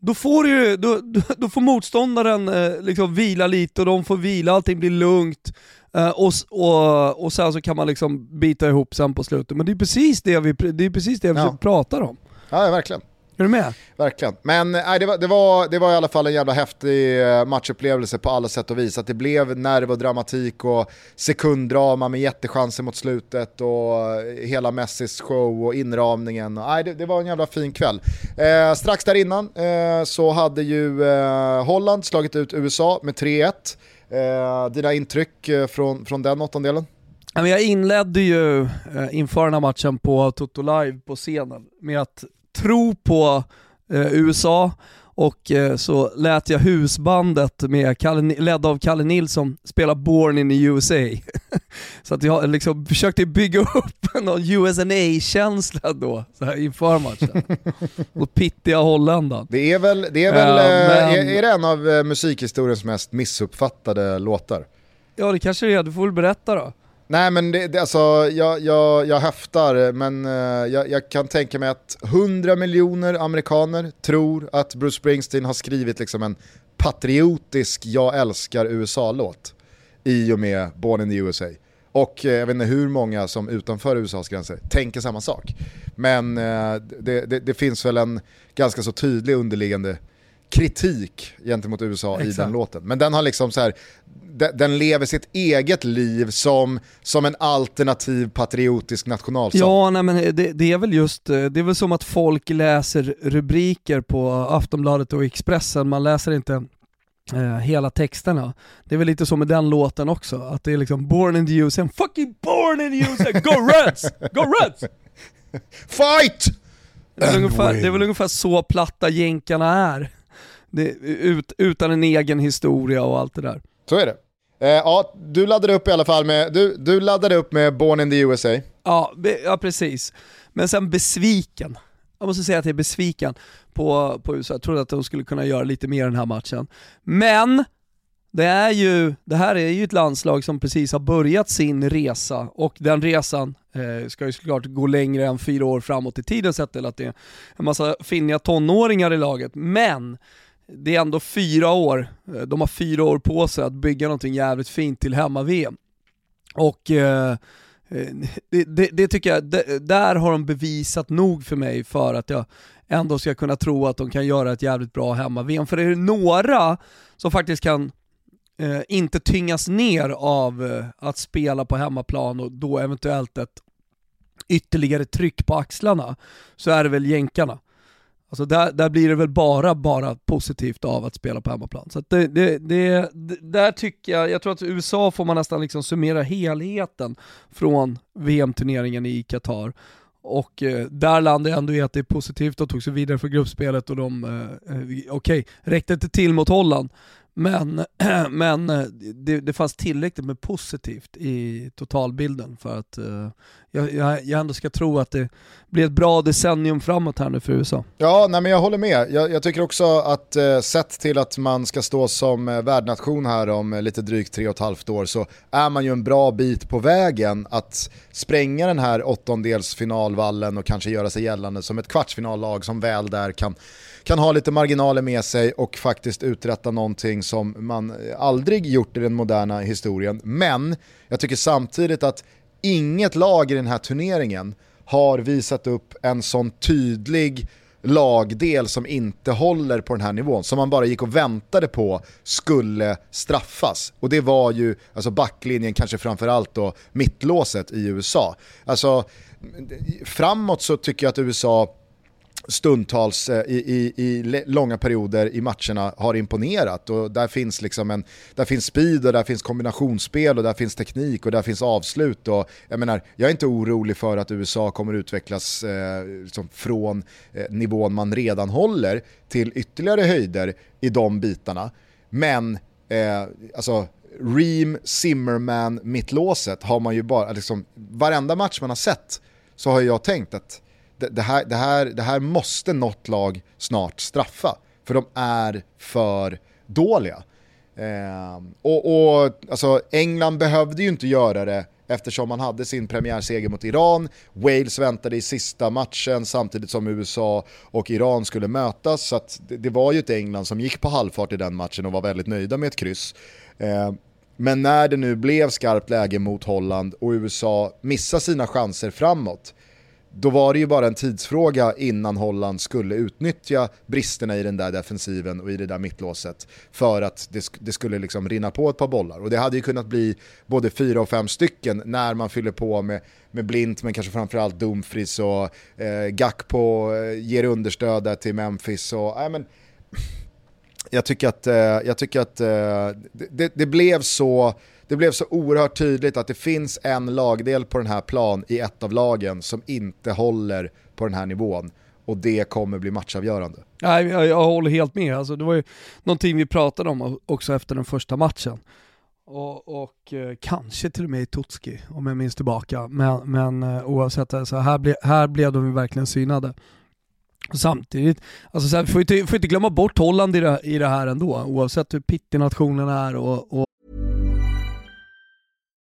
då får, ju, då, då får motståndaren eh, liksom vila lite och de får vila, allting blir lugnt. Eh, och, och, och sen så kan man liksom bita ihop sen på slutet. Men det är precis det vi, det är precis det vi ja. pratar om. Ja, verkligen. Är du med? Verkligen. Men nej, det, var, det, var, det var i alla fall en jävla häftig eh, matchupplevelse på alla sätt och vis. Att det blev nerv och dramatik och sekunddrama med jättechanser mot slutet och eh, hela Messis show och inramningen. Nej, det, det var en jävla fin kväll. Eh, strax där innan eh, så hade ju eh, Holland slagit ut USA med 3-1. Eh, dina intryck från, från den åttondelen? Jag inledde ju inför den här matchen på Toto Live på scenen med att tro på eh, USA och eh, så lät jag husbandet med Kalle, ledd av Kalle Nilsson spela Born in the USA. så att jag liksom försökte bygga upp någon USNA-känsla då, så här inför matchen. Mot pittiga Holländan. Det är väl, det är, väl uh, men... är, är det en av musikhistoriens mest missuppfattade låtar? Ja det kanske det är, du får väl berätta då. Nej men det, det, alltså, jag, jag, jag höftar, men uh, jag, jag, kan tänka mig att 100 miljoner amerikaner tror att Bruce Springsteen har skrivit liksom en patriotisk jag älskar USA-låt i och med Born in the USA. Och uh, jag vet inte hur många som utanför USAs gränser tänker samma sak. Men uh, det, det, det, finns väl en ganska så tydlig underliggande kritik gentemot USA Exakt. i den låten. Men den har liksom så här, den, den lever sitt eget liv som, som en alternativ patriotisk nationalsång. Ja, nej, men det, det är väl just, eh, det är väl som att folk läser rubriker på Aftonbladet och Expressen, man läser inte eh, hela texterna. Det är väl lite så med den låten också, att det är liksom born in the USA, fucking born in the USA, go Reds! Go Reds! Fight! Det är, ungefär, det är väl ungefär så platta jänkarna är. Det, ut, utan en egen historia och allt det där. Så är det. Eh, ja, du laddade upp i alla fall med, du, du laddade upp med Born in the USA. Ja, be, ja precis. Men sen besviken. Jag måste säga att jag är besviken på, på USA. Jag trodde att de skulle kunna göra lite mer den här matchen. Men det, är ju, det här är ju ett landslag som precis har börjat sin resa och den resan eh, ska ju såklart gå längre än fyra år framåt i tiden sett till att det är en massa finniga tonåringar i laget. Men det är ändå fyra år, eh, de har fyra år på sig att bygga någonting jävligt fint till hemma-VM. Och eh, Eh, det, det, det tycker jag, det, där har de bevisat nog för mig för att jag ändå ska kunna tro att de kan göra ett jävligt bra hemma-VM. För är det några som faktiskt kan eh, inte tyngas ner av eh, att spela på hemmaplan och då eventuellt ett ytterligare tryck på axlarna, så är det väl jänkarna. Alltså där, där blir det väl bara, bara positivt av att spela på hemmaplan. Så att det, det, det, där tycker jag, jag tror att USA får man nästan liksom summera helheten från VM-turneringen i Qatar. Och eh, där landade jag ändå i att det är positivt, de tog sig vidare för gruppspelet och de, eh, eh okej, okay, räckte inte till mot Holland, men, men eh, det, det fanns tillräckligt med positivt i totalbilden för att eh, jag, jag, jag ändå ska tro att det blir ett bra decennium framåt här nu för USA. Ja, nej, men jag håller med. Jag, jag tycker också att eh, sett till att man ska stå som eh, värdnation här om eh, lite drygt tre och ett halvt år så är man ju en bra bit på vägen att spränga den här åttondelsfinalvallen och kanske göra sig gällande som ett kvartsfinallag som väl där kan, kan ha lite marginaler med sig och faktiskt uträtta någonting som man aldrig gjort i den moderna historien. Men jag tycker samtidigt att inget lag i den här turneringen har visat upp en sån tydlig lagdel som inte håller på den här nivån, som man bara gick och väntade på skulle straffas. Och det var ju alltså backlinjen, kanske framförallt då mittlåset i USA. Alltså framåt så tycker jag att USA stundtals eh, i, i, i långa perioder i matcherna har imponerat och där finns liksom en, där finns speed och där finns kombinationsspel och där finns teknik och där finns avslut och jag menar, jag är inte orolig för att USA kommer utvecklas eh, liksom från eh, nivån man redan håller till ytterligare höjder i de bitarna. Men eh, alltså Ream, Zimmerman, mittlåset har man ju bara, liksom, varenda match man har sett så har jag tänkt att det, här, det, här, det här måste något lag snart straffa. För de är för dåliga. Eh, och, och alltså, England behövde ju inte göra det eftersom man hade sin premiärseger mot Iran. Wales väntade i sista matchen samtidigt som USA och Iran skulle mötas. Så det, det, var ju ett England som gick på halvfart i den matchen och var väldigt nöjda med ett kryss. Eh, men när det nu blev skarpt läge mot Holland och USA missade sina chanser framåt, då var det ju bara en tidsfråga innan Holland skulle utnyttja bristerna i den där defensiven och i det där mittlåset för att det, det skulle liksom rinna på ett par bollar. Och det hade ju kunnat bli både fyra och fem stycken när man fyller på med, med Blint men kanske framförallt Dumfries och eh, Gakpo eh, ger understöd där till Memphis. Och, äh, men, jag tycker att, eh, jag tycker att eh, det, det, blev så, det blev så oerhört tydligt att det finns en lagdel på den här plan i ett av lagen som inte håller på den här nivån. Och det kommer bli matchavgörande. Nej, jag, jag håller helt med. Alltså, det var ju någonting vi pratade om också efter den första matchen. Och, och eh, kanske till och med i Totski om jag minns tillbaka. Men, men eh, oavsett, alltså, här, ble, här blev de ju verkligen synade. Och samtidigt, alltså så här, får, inte, får inte glömma bort Holland i det, i det här ändå, oavsett hur pittig nationen är och, och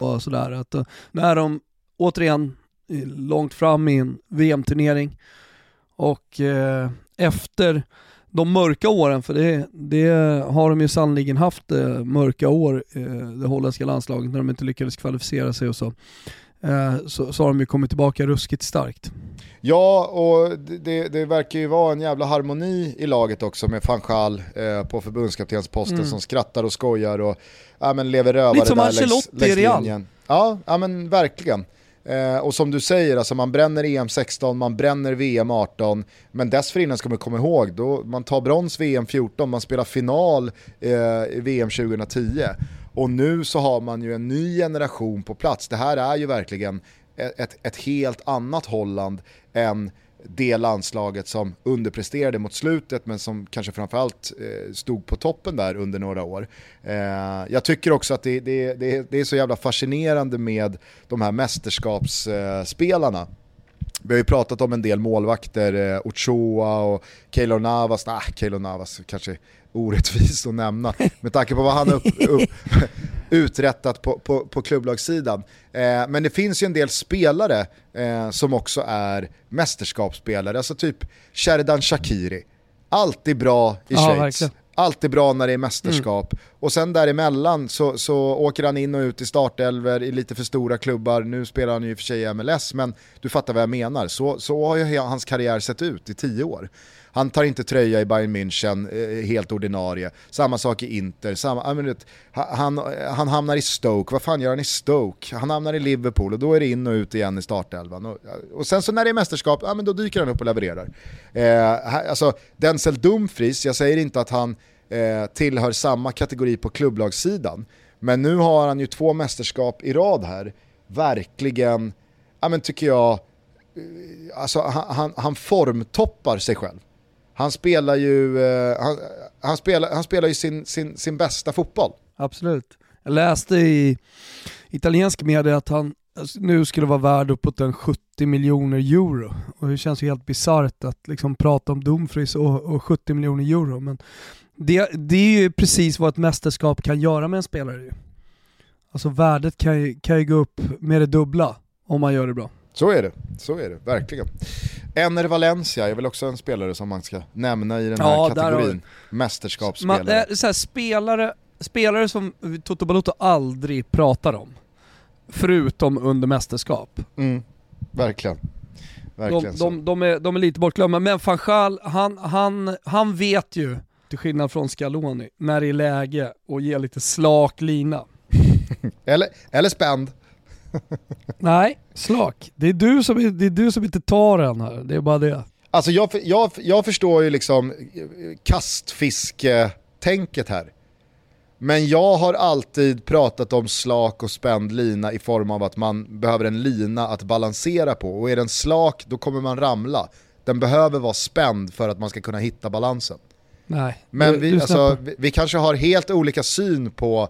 Och sådär. Att, eh, när de återigen långt fram i en VM-turnering och eh, efter de mörka åren, för det, det har de ju sannoliken haft eh, mörka år, det holländska landslaget, när de inte lyckades kvalificera sig och så. Så, så har de ju kommit tillbaka ruskigt starkt. Ja, och det, det, verkar ju vara en jävla harmoni i laget också med Fanchal eh, på förbundskaptensposten mm. som skrattar och skojar och ja, men lever rövare Lite som där längs, längs linjen. Ja, ja, men verkligen. Eh, och som du säger, alltså man bränner EM 16, man bränner VM 18, men dessförinnan ska man komma ihåg, då man tar brons VM 14, man spelar final eh, VM 2010. Och nu så har man ju en ny generation på plats. Det här är ju verkligen ett, ett helt annat Holland än det landslaget som underpresterade mot slutet men som kanske framförallt eh, stod på toppen där under några år. Eh, jag tycker också att det, det, det, det, är så jävla fascinerande med de här mästerskapsspelarna. Vi har ju pratat om en del målvakter, eh, Ochoa och Keylor Navas, nah, Keylor Navas kanske orättvist att nämna med tanke på vad han upp, upp, uträttat på, på, på klubblagssidan. Eh, men det finns ju en del spelare eh, som också är mästerskapsspelare, alltså typ Sheridan Shakiri. Alltid bra i Schweiz. Verkligen. Alltid bra när det är mästerskap. Mm. Och sen däremellan så, så åker han in och ut i startelver i lite för stora klubbar. Nu spelar han ju i och för sig i MLS, men du fattar vad jag menar. Så, så har ju hans karriär sett ut i tio år. Han tar inte tröja i Bayern München, eh, helt ordinarie. Samma sak i Inter. Samma, vet, han, han hamnar i Stoke, vad fan gör han i Stoke? Han hamnar i Liverpool och då är det in och ut igen i startelvan. Och, och sen så när det är mästerskap, ja, men då dyker han upp och levererar. Eh, alltså, Denzel Dumfries, jag säger inte att han eh, tillhör samma kategori på klubblagssidan, men nu har han ju två mästerskap i rad här, verkligen, ja men tycker jag, eh, alltså han, han, han formtoppar sig själv. Han spelar ju, eh, han, han, spelar, han spelar ju sin, sin, sin bästa fotboll. Absolut. Jag läste i italiensk media att han alltså, nu skulle vara värd uppåt en 70 miljoner euro. Och det känns ju helt bisarrt att liksom prata om Dumfries och, och 70 miljoner euro. Men det, det är ju precis vad ett mästerskap kan göra med en spelare. Alltså värdet kan ju, kan ju gå upp med det dubbla om man gör det bra. Så är det, så är det, verkligen. Ener Valencia är väl också en spelare som man ska nämna i den här ja, kategorin. Mästerskapsspelare. Man, det så här, spelare. Spelare som Toto Balotto aldrig pratar om. Förutom under mästerskap. Mm, verkligen. verkligen de, de, de, är, de är lite bortglömda, men Fanchal, han, han, han vet ju, till skillnad från Scaloni, när det är läge att ge lite slak lina. eller, eller spänd. Nej, slak. Det är, du som, det är du som inte tar den här, det är bara det. Alltså jag, jag, jag förstår ju liksom kastfisketänket här. Men jag har alltid pratat om slak och spänd lina i form av att man behöver en lina att balansera på. Och är den slak då kommer man ramla. Den behöver vara spänd för att man ska kunna hitta balansen. Nej, Men vi, alltså, vi, vi, kanske har helt olika syn på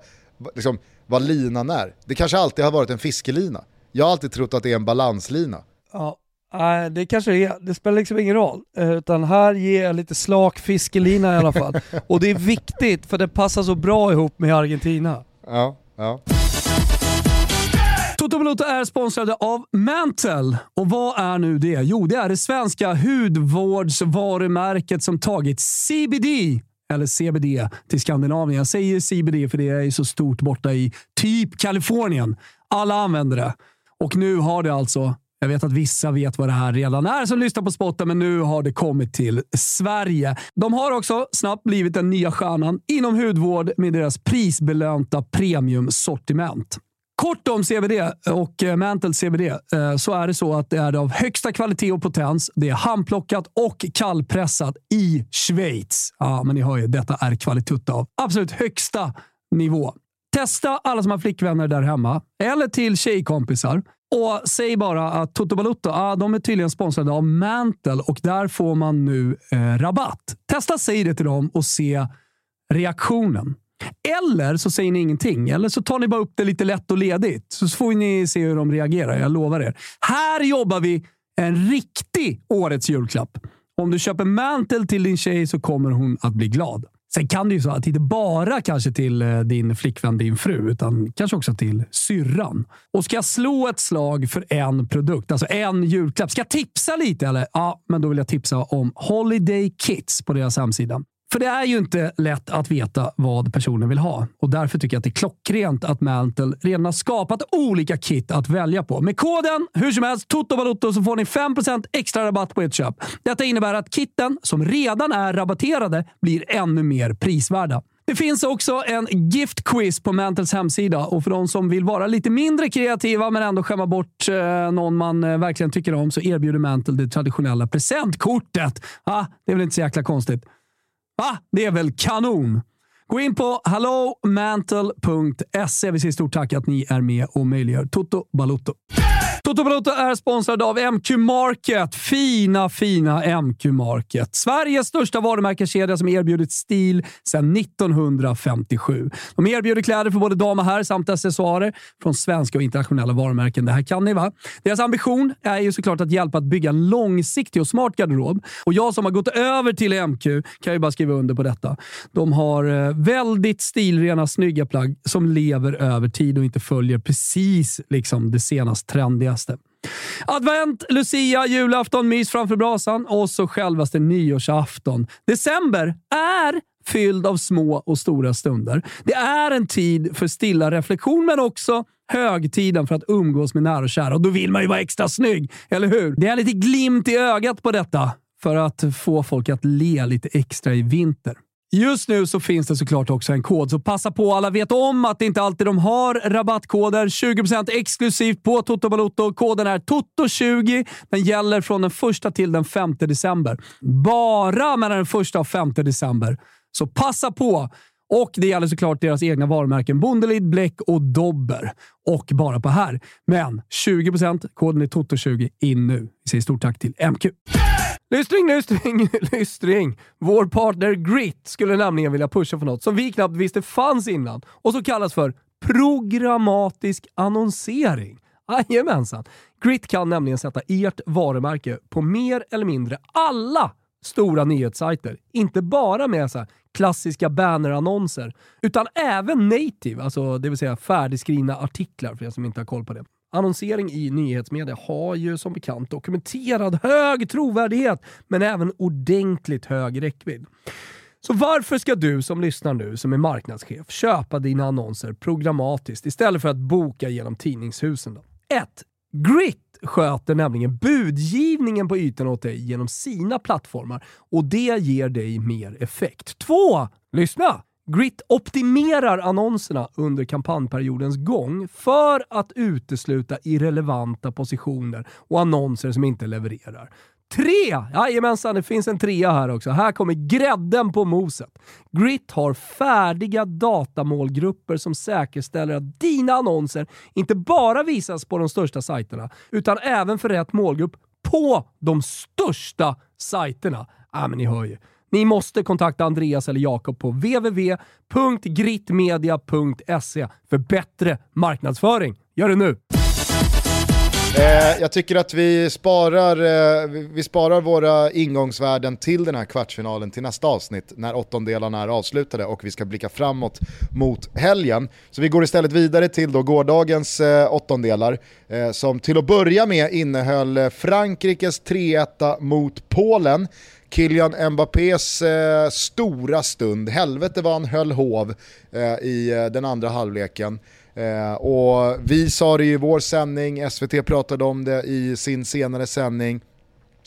liksom, vad linan är. Det kanske alltid har varit en fiskelina. Jag har alltid trott att det är en balanslina. Ja, Nej, det kanske det är. Det spelar liksom ingen roll. Eh, utan här ger jag lite slak fiskelina i alla fall. Och det är viktigt för det passar så bra ihop med Argentina. Ja, ja. Toto Balotto är sponsrade av Mantle. Och vad är nu det? Jo, det är det svenska hudvårdsvarumärket som tagit CBD eller CBD till Skandinavien. Jag säger CBD för det är så stort borta i typ Kalifornien. Alla använder det. Och nu har det alltså jag vet att vissa vet vad det här redan är som lyssnar på spotten, men nu har det kommit till Sverige. De har också snabbt blivit den nya stjärnan inom hudvård med deras prisbelönta premiumsortiment. Kort om CBD och eh, Mantle CBD eh, så är det så att det är av högsta kvalitet och potens. Det är handplockat och kallpressat i Schweiz. Ja, men ni hör ju, detta är kvalitet av absolut högsta nivå. Testa alla som har flickvänner där hemma eller till tjejkompisar. Och säg bara att Toto Balutto, ah, de är tydligen sponsrade av Mantle och där får man nu eh, rabatt. Testa säg det till dem och se reaktionen. Eller så säger ni ingenting. Eller så tar ni bara upp det lite lätt och ledigt. Så får ni se hur de reagerar. Jag lovar er. Här jobbar vi en riktig årets julklapp. Om du köper mantel till din tjej så kommer hon att bli glad. Sen kan det ju så att inte bara kanske till eh, din flickvän, din fru, utan kanske också till syrran. Och ska jag slå ett slag för en produkt, alltså en julklapp. Ska jag tipsa lite eller? Ja, men då vill jag tipsa om Holiday Kits på deras hemsida. För det är ju inte lätt att veta vad personen vill ha och därför tycker jag att det är klockrent att Mantle redan har skapat olika kit att välja på. Med koden hur som helst TOTOVALUTTO så får ni 5% extra rabatt på ert köp. Detta innebär att kitten som redan är rabatterade blir ännu mer prisvärda. Det finns också en gift quiz på Mantles hemsida och för de som vill vara lite mindre kreativa men ändå skämma bort eh, någon man eh, verkligen tycker om så erbjuder Mantle det traditionella presentkortet. Ah, det är väl inte så jäkla konstigt. Va? Det är väl kanon? Gå in på hallomantle.se. Vi säger stort tack att ni är med och möjliggör Toto Balotto. Toto Balotto är sponsrad av MQ Market. Fina, fina MQ Market. Sveriges största varumärkeskedja som erbjudit stil sedan 1957. De erbjuder kläder för både dam och herr samt accessoarer från svenska och internationella varumärken. Det här kan ni va? Deras ambition är ju såklart att hjälpa att bygga en långsiktig och smart garderob. Och jag som har gått över till MQ kan ju bara skriva under på detta. De har eh, väldigt stilrena, snygga plagg som lever över tid och inte följer precis liksom det senast trendigaste. Advent, Lucia, julafton, mys framför brasan och så självaste nyårsafton. December är fylld av små och stora stunder. Det är en tid för stilla reflektion, men också högtiden för att umgås med nära och kära. Och då vill man ju vara extra snygg, eller hur? Det är lite glimt i ögat på detta för att få folk att le lite extra i vinter. Just nu så finns det såklart också en kod, så passa på. Alla vet om att det inte alltid de har rabattkoder. 20% exklusivt på Toto Balotto. Koden är TOTO20. Den gäller från den 1 till den 5 december. Bara mellan den 1 och 5 december. Så passa på! Och det gäller såklart deras egna varumärken Bondelid, Bläck och Dobber. Och bara på här. Men 20% koden är TOTO20 in nu. Vi säger stort tack till MQ. Lystring, lystring, lystring. Vår partner Grit skulle nämligen vilja pusha för något som vi knappt visste fanns innan och som kallas för programmatisk annonsering. Jajamensan. Grit kan nämligen sätta ert varumärke på mer eller mindre alla stora nyhetssajter. Inte bara med så klassiska bannerannonser, utan även native, alltså det vill säga färdigskrivna artiklar för er som inte har koll på det. Annonsering i nyhetsmedia har ju som bekant dokumenterad hög trovärdighet, men även ordentligt hög räckvidd. Så varför ska du som lyssnar nu, som är marknadschef, köpa dina annonser programmatiskt istället för att boka genom tidningshusen? 1. Grit sköter nämligen budgivningen på ytan åt dig genom sina plattformar och det ger dig mer effekt. 2. Lyssna! Grit optimerar annonserna under kampanjperiodens gång för att utesluta irrelevanta positioner och annonser som inte levererar. Tre! Jajamensan, det finns en trea här också. Här kommer grädden på moset. Grit har färdiga datamålgrupper som säkerställer att dina annonser inte bara visas på de största sajterna, utan även för rätt målgrupp på de största sajterna. Ja, men ni hör ju. Ni måste kontakta Andreas eller Jakob på www.gritmedia.se för bättre marknadsföring. Gör det nu! Eh, jag tycker att vi sparar, eh, vi sparar våra ingångsvärden till den här kvartsfinalen till nästa avsnitt när åttondelarna är avslutade och vi ska blicka framåt mot helgen. Så vi går istället vidare till då gårdagens eh, åttondelar eh, som till att börja med innehöll eh, Frankrikes 3-1 mot Polen. Kylian Mbappés eh, stora stund, helvete vad han höll hov eh, i eh, den andra halvleken. Eh, och vi sa det i vår sändning, SVT pratade om det i sin senare sändning.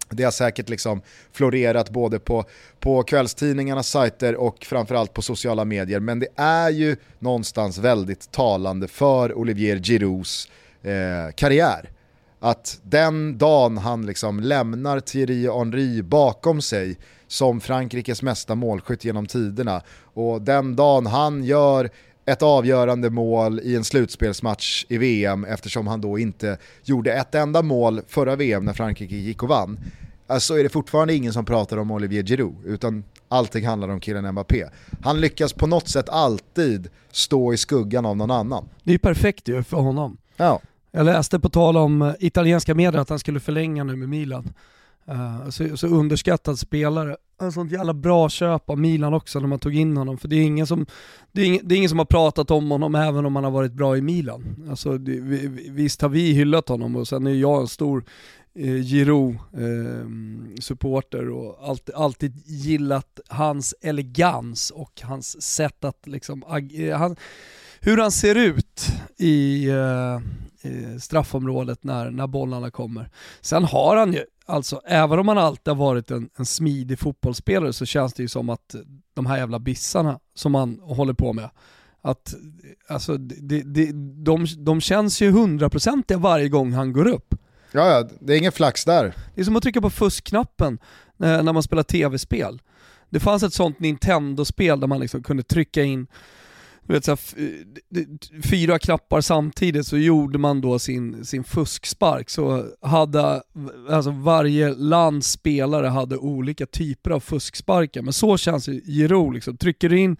Det har säkert liksom florerat både på, på kvällstidningarnas sajter och framförallt på sociala medier. Men det är ju någonstans väldigt talande för Olivier Giroux eh, karriär. Att den dagen han liksom lämnar Thierry Henry bakom sig som Frankrikes mesta målskytt genom tiderna och den dagen han gör ett avgörande mål i en slutspelsmatch i VM eftersom han då inte gjorde ett enda mål förra VM när Frankrike gick och vann. Alltså är det fortfarande ingen som pratar om Olivier Giroud utan allting handlar om killen Mbappé. Han lyckas på något sätt alltid stå i skuggan av någon annan. Det är perfekt ju för honom. Ja. Jag läste på tal om eh, italienska medier att han skulle förlänga nu med Milan. Uh, så, så underskattad spelare. En sånt jävla bra köp av Milan också när man tog in honom. För det är ingen som, det är ingen, det är ingen som har pratat om honom även om han har varit bra i Milan. Alltså, det, vi, visst har vi hyllat honom och sen är jag en stor eh, Giro-supporter ehm, eh, och alltid, alltid gillat hans elegans och hans sätt att liksom, Ag- eh, han, hur han ser ut i, eh, i straffområdet när, när bollarna kommer. Sen har han ju, alltså även om han alltid har varit en, en smidig fotbollsspelare så känns det ju som att de här jävla bissarna som han håller på med, att alltså, det, det, de, de känns ju hundraprocentiga varje gång han går upp. Ja, ja, det är ingen flax där. Det är som att trycka på fuskknappen eh, när man spelar tv-spel. Det fanns ett sånt Nintendo-spel där man liksom kunde trycka in vet, så här, eh, fyra knappar samtidigt så gjorde man då sin, sin fuskspark. Så hade, alltså varje lands spelare hade olika typer av fusksparkar. Men så känns Giro, liksom. trycker du in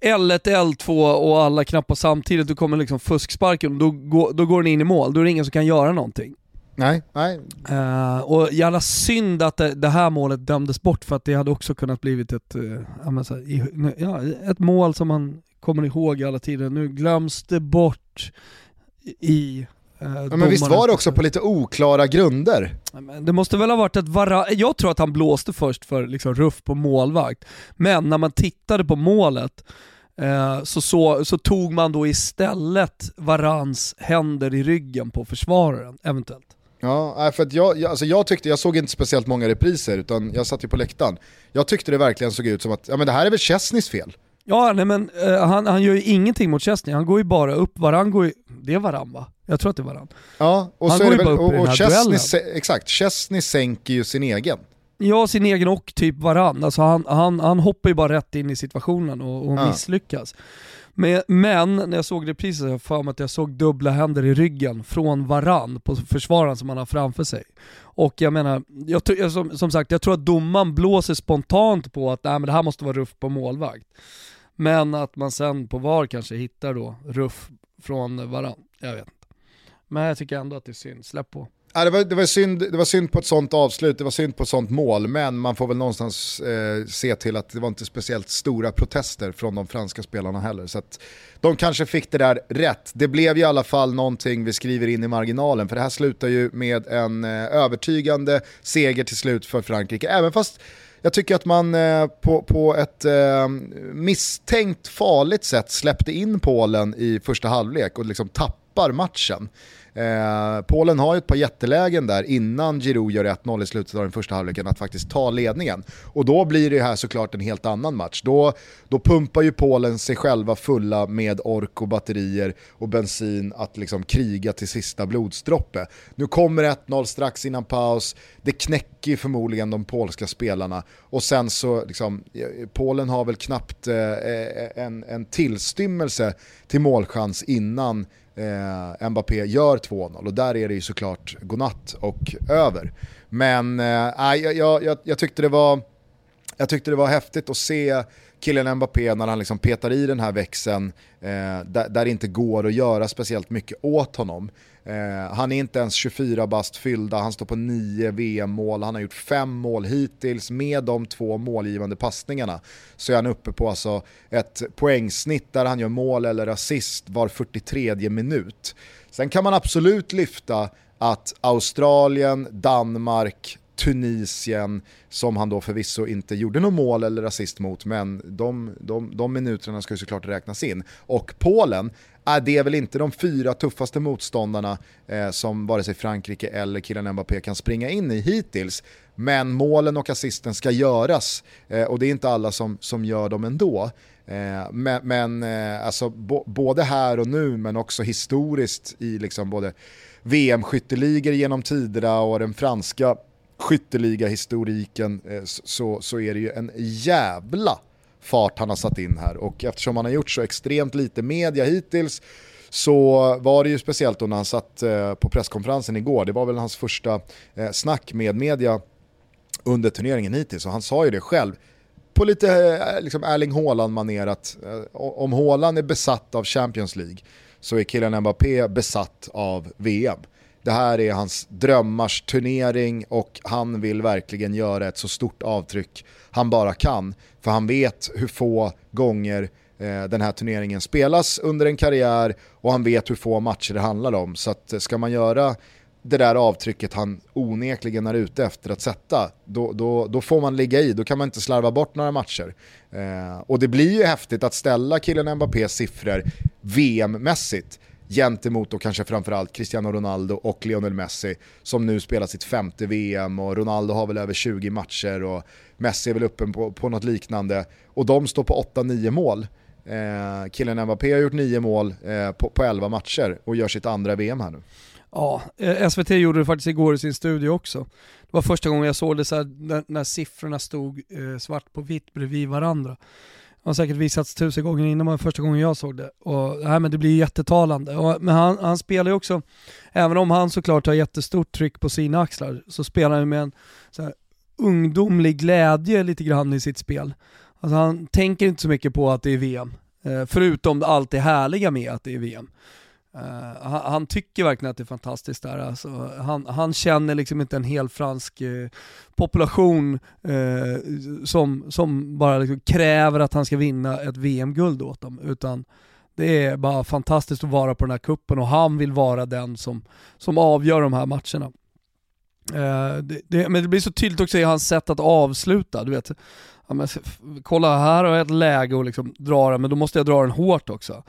L1, L2 och alla knappar samtidigt, då kommer liksom fusksparken och då, går, då går den in i mål. Då är det ingen som kan göra någonting. Nej, nej. Uh, och jävla synd att det, det, här målet dömdes bort för att det hade också kunnat blivit ett, uh, i, ja, ett mål som man kommer ihåg alla tider. Nu glöms det bort i uh, ja, Men visst var det också på lite oklara grunder? Det måste väl ha varit ett vara Jag tror att han blåste först för liksom ruff på målvakt. Men när man tittade på målet så, så, så, tog man då istället Varans händer i ryggen på försvararen, eventuellt. Ja, för att jag, alltså jag tyckte, jag såg inte speciellt många repriser utan jag satt ju på läktaren. Jag tyckte det verkligen såg ut som att, ja men det här är väl Chesneys fel? Ja, nej men uh, han, han gör ju ingenting mot Chesney, han går ju bara upp, Varann går ju, det är Varann va? Jag tror att det är Varann. Ja, och han så är det väl, och, och Chesney, exakt, Chesney sänker ju sin egen. Ja, sin egen och typ Varann. Alltså han, han, han hoppar ju bara rätt in i situationen och, och ja. misslyckas. Men, men när jag såg reprisen så för mig att jag såg dubbla händer i ryggen från varann på försvararen som han har framför sig. Och jag menar, jag, som, som sagt, jag tror att domaren blåser spontant på att nej, men det här måste vara ruff på målvakt. Men att man sen på VAR kanske hittar då ruff från varann. Jag vet inte. Men jag tycker ändå att det är synd, släpp på. Ja, det, var, det, var synd, det var synd på ett sånt avslut, det var synd på ett sånt mål, men man får väl någonstans eh, se till att det var inte speciellt stora protester från de franska spelarna heller. Så att de kanske fick det där rätt. Det blev i alla fall någonting vi skriver in i marginalen, för det här slutar ju med en eh, övertygande seger till slut för Frankrike. Även fast jag tycker att man eh, på, på ett eh, misstänkt farligt sätt släppte in Polen i första halvlek och liksom tappar matchen. Eh, Polen har ju ett par jättelägen där innan Giroud gör 1-0 i slutet av den första halvleken att faktiskt ta ledningen. Och då blir det här såklart en helt annan match. Då, då pumpar ju Polen sig själva fulla med ork och batterier och bensin att liksom kriga till sista blodsdroppe. Nu kommer 1-0 strax innan paus, det knäcker ju förmodligen de polska spelarna och sen så, liksom, eh, Polen har väl knappt eh, eh, en, en tillstymmelse till målchans innan eh, Mbappé gör 2-0 och där är det ju såklart godnatt och över. Men eh, jag, jag, jag, tyckte det var, jag tyckte det var häftigt att se killen Mbappé när han liksom petar i den här växeln eh, där, där det inte går att göra speciellt mycket åt honom. Eh, han är inte ens 24 bast fyllda, han står på 9 VM-mål, han har gjort 5 mål hittills med de två målgivande passningarna. Så är han uppe på alltså ett poängsnitt där han gör mål eller assist var 43 minut. Sen kan man absolut lyfta att Australien, Danmark, Tunisien, som han då förvisso inte gjorde något mål eller assist mot, men de, de, de minuterna ska ju såklart räknas in. Och Polen äh, det är väl inte de fyra tuffaste motståndarna eh, som vare sig Frankrike eller Kylian Mbappé kan springa in i hittills. Men målen och assisten ska göras eh, och det är inte alla som, som gör dem ändå. Eh, men men eh, alltså, både här och nu men också historiskt i liksom både VM-skytteligor genom tiderna och den franska skytteliga-historiken eh, så, så är det ju en jävla fart han har satt in här. Och eftersom han har gjort så extremt lite media hittills så var det ju speciellt då när han satt eh, på presskonferensen igår, det var väl hans första eh, snack med media under turneringen hittills. Och han sa ju det själv på lite liksom Erling Haaland-manér att om Haaland är besatt av Champions League så är killen Mbappé besatt av VM. Det här är hans drömmars turnering och han vill verkligen göra ett så stort avtryck han bara kan. För han vet hur få gånger eh, den här turneringen spelas under en karriär och han vet hur få matcher det handlar om. Så att, eh, ska man göra det där avtrycket han onekligen är ute efter att sätta, då, då, då får man ligga i, då kan man inte slarva bort några matcher. Eh, och det blir ju häftigt att ställa killen Mbappés siffror VM-mässigt gentemot då kanske framförallt Cristiano Ronaldo och Lionel Messi som nu spelar sitt femte VM och Ronaldo har väl över 20 matcher och Messi är väl uppe på, på något liknande och de står på 8-9 mål. Eh, killen Mbappé har gjort 9 mål eh, på, på 11 matcher och gör sitt andra VM här nu. Ja, eh, SVT gjorde det faktiskt igår i sin studio också. Det var första gången jag såg det så här, när, när siffrorna stod eh, svart på vitt bredvid varandra har säkert visats tusen gånger innan, var första gången jag såg det. Och, nej, men det blir jättetalande. Och, men han, han spelar ju också, även om han såklart har jättestort tryck på sina axlar, så spelar han med en så här, ungdomlig glädje lite grann i sitt spel. Alltså han tänker inte så mycket på att det är VM, eh, förutom allt det härliga med att det är VM. Uh, han, han, tycker verkligen att det är fantastiskt där. Alltså, han, han känner liksom inte en hel fransk uh, population uh, som, som bara liksom kräver att han ska vinna ett VM-guld åt dem, utan det är bara fantastiskt att vara på den här kuppen och han vill vara den som, som avgör de här matcherna. Det, det, men det blir så tydligt också i hans sätt att avsluta. Du vet, ja, men, kolla här har jag ett läge att liksom dra den, men då måste jag dra den hårt också.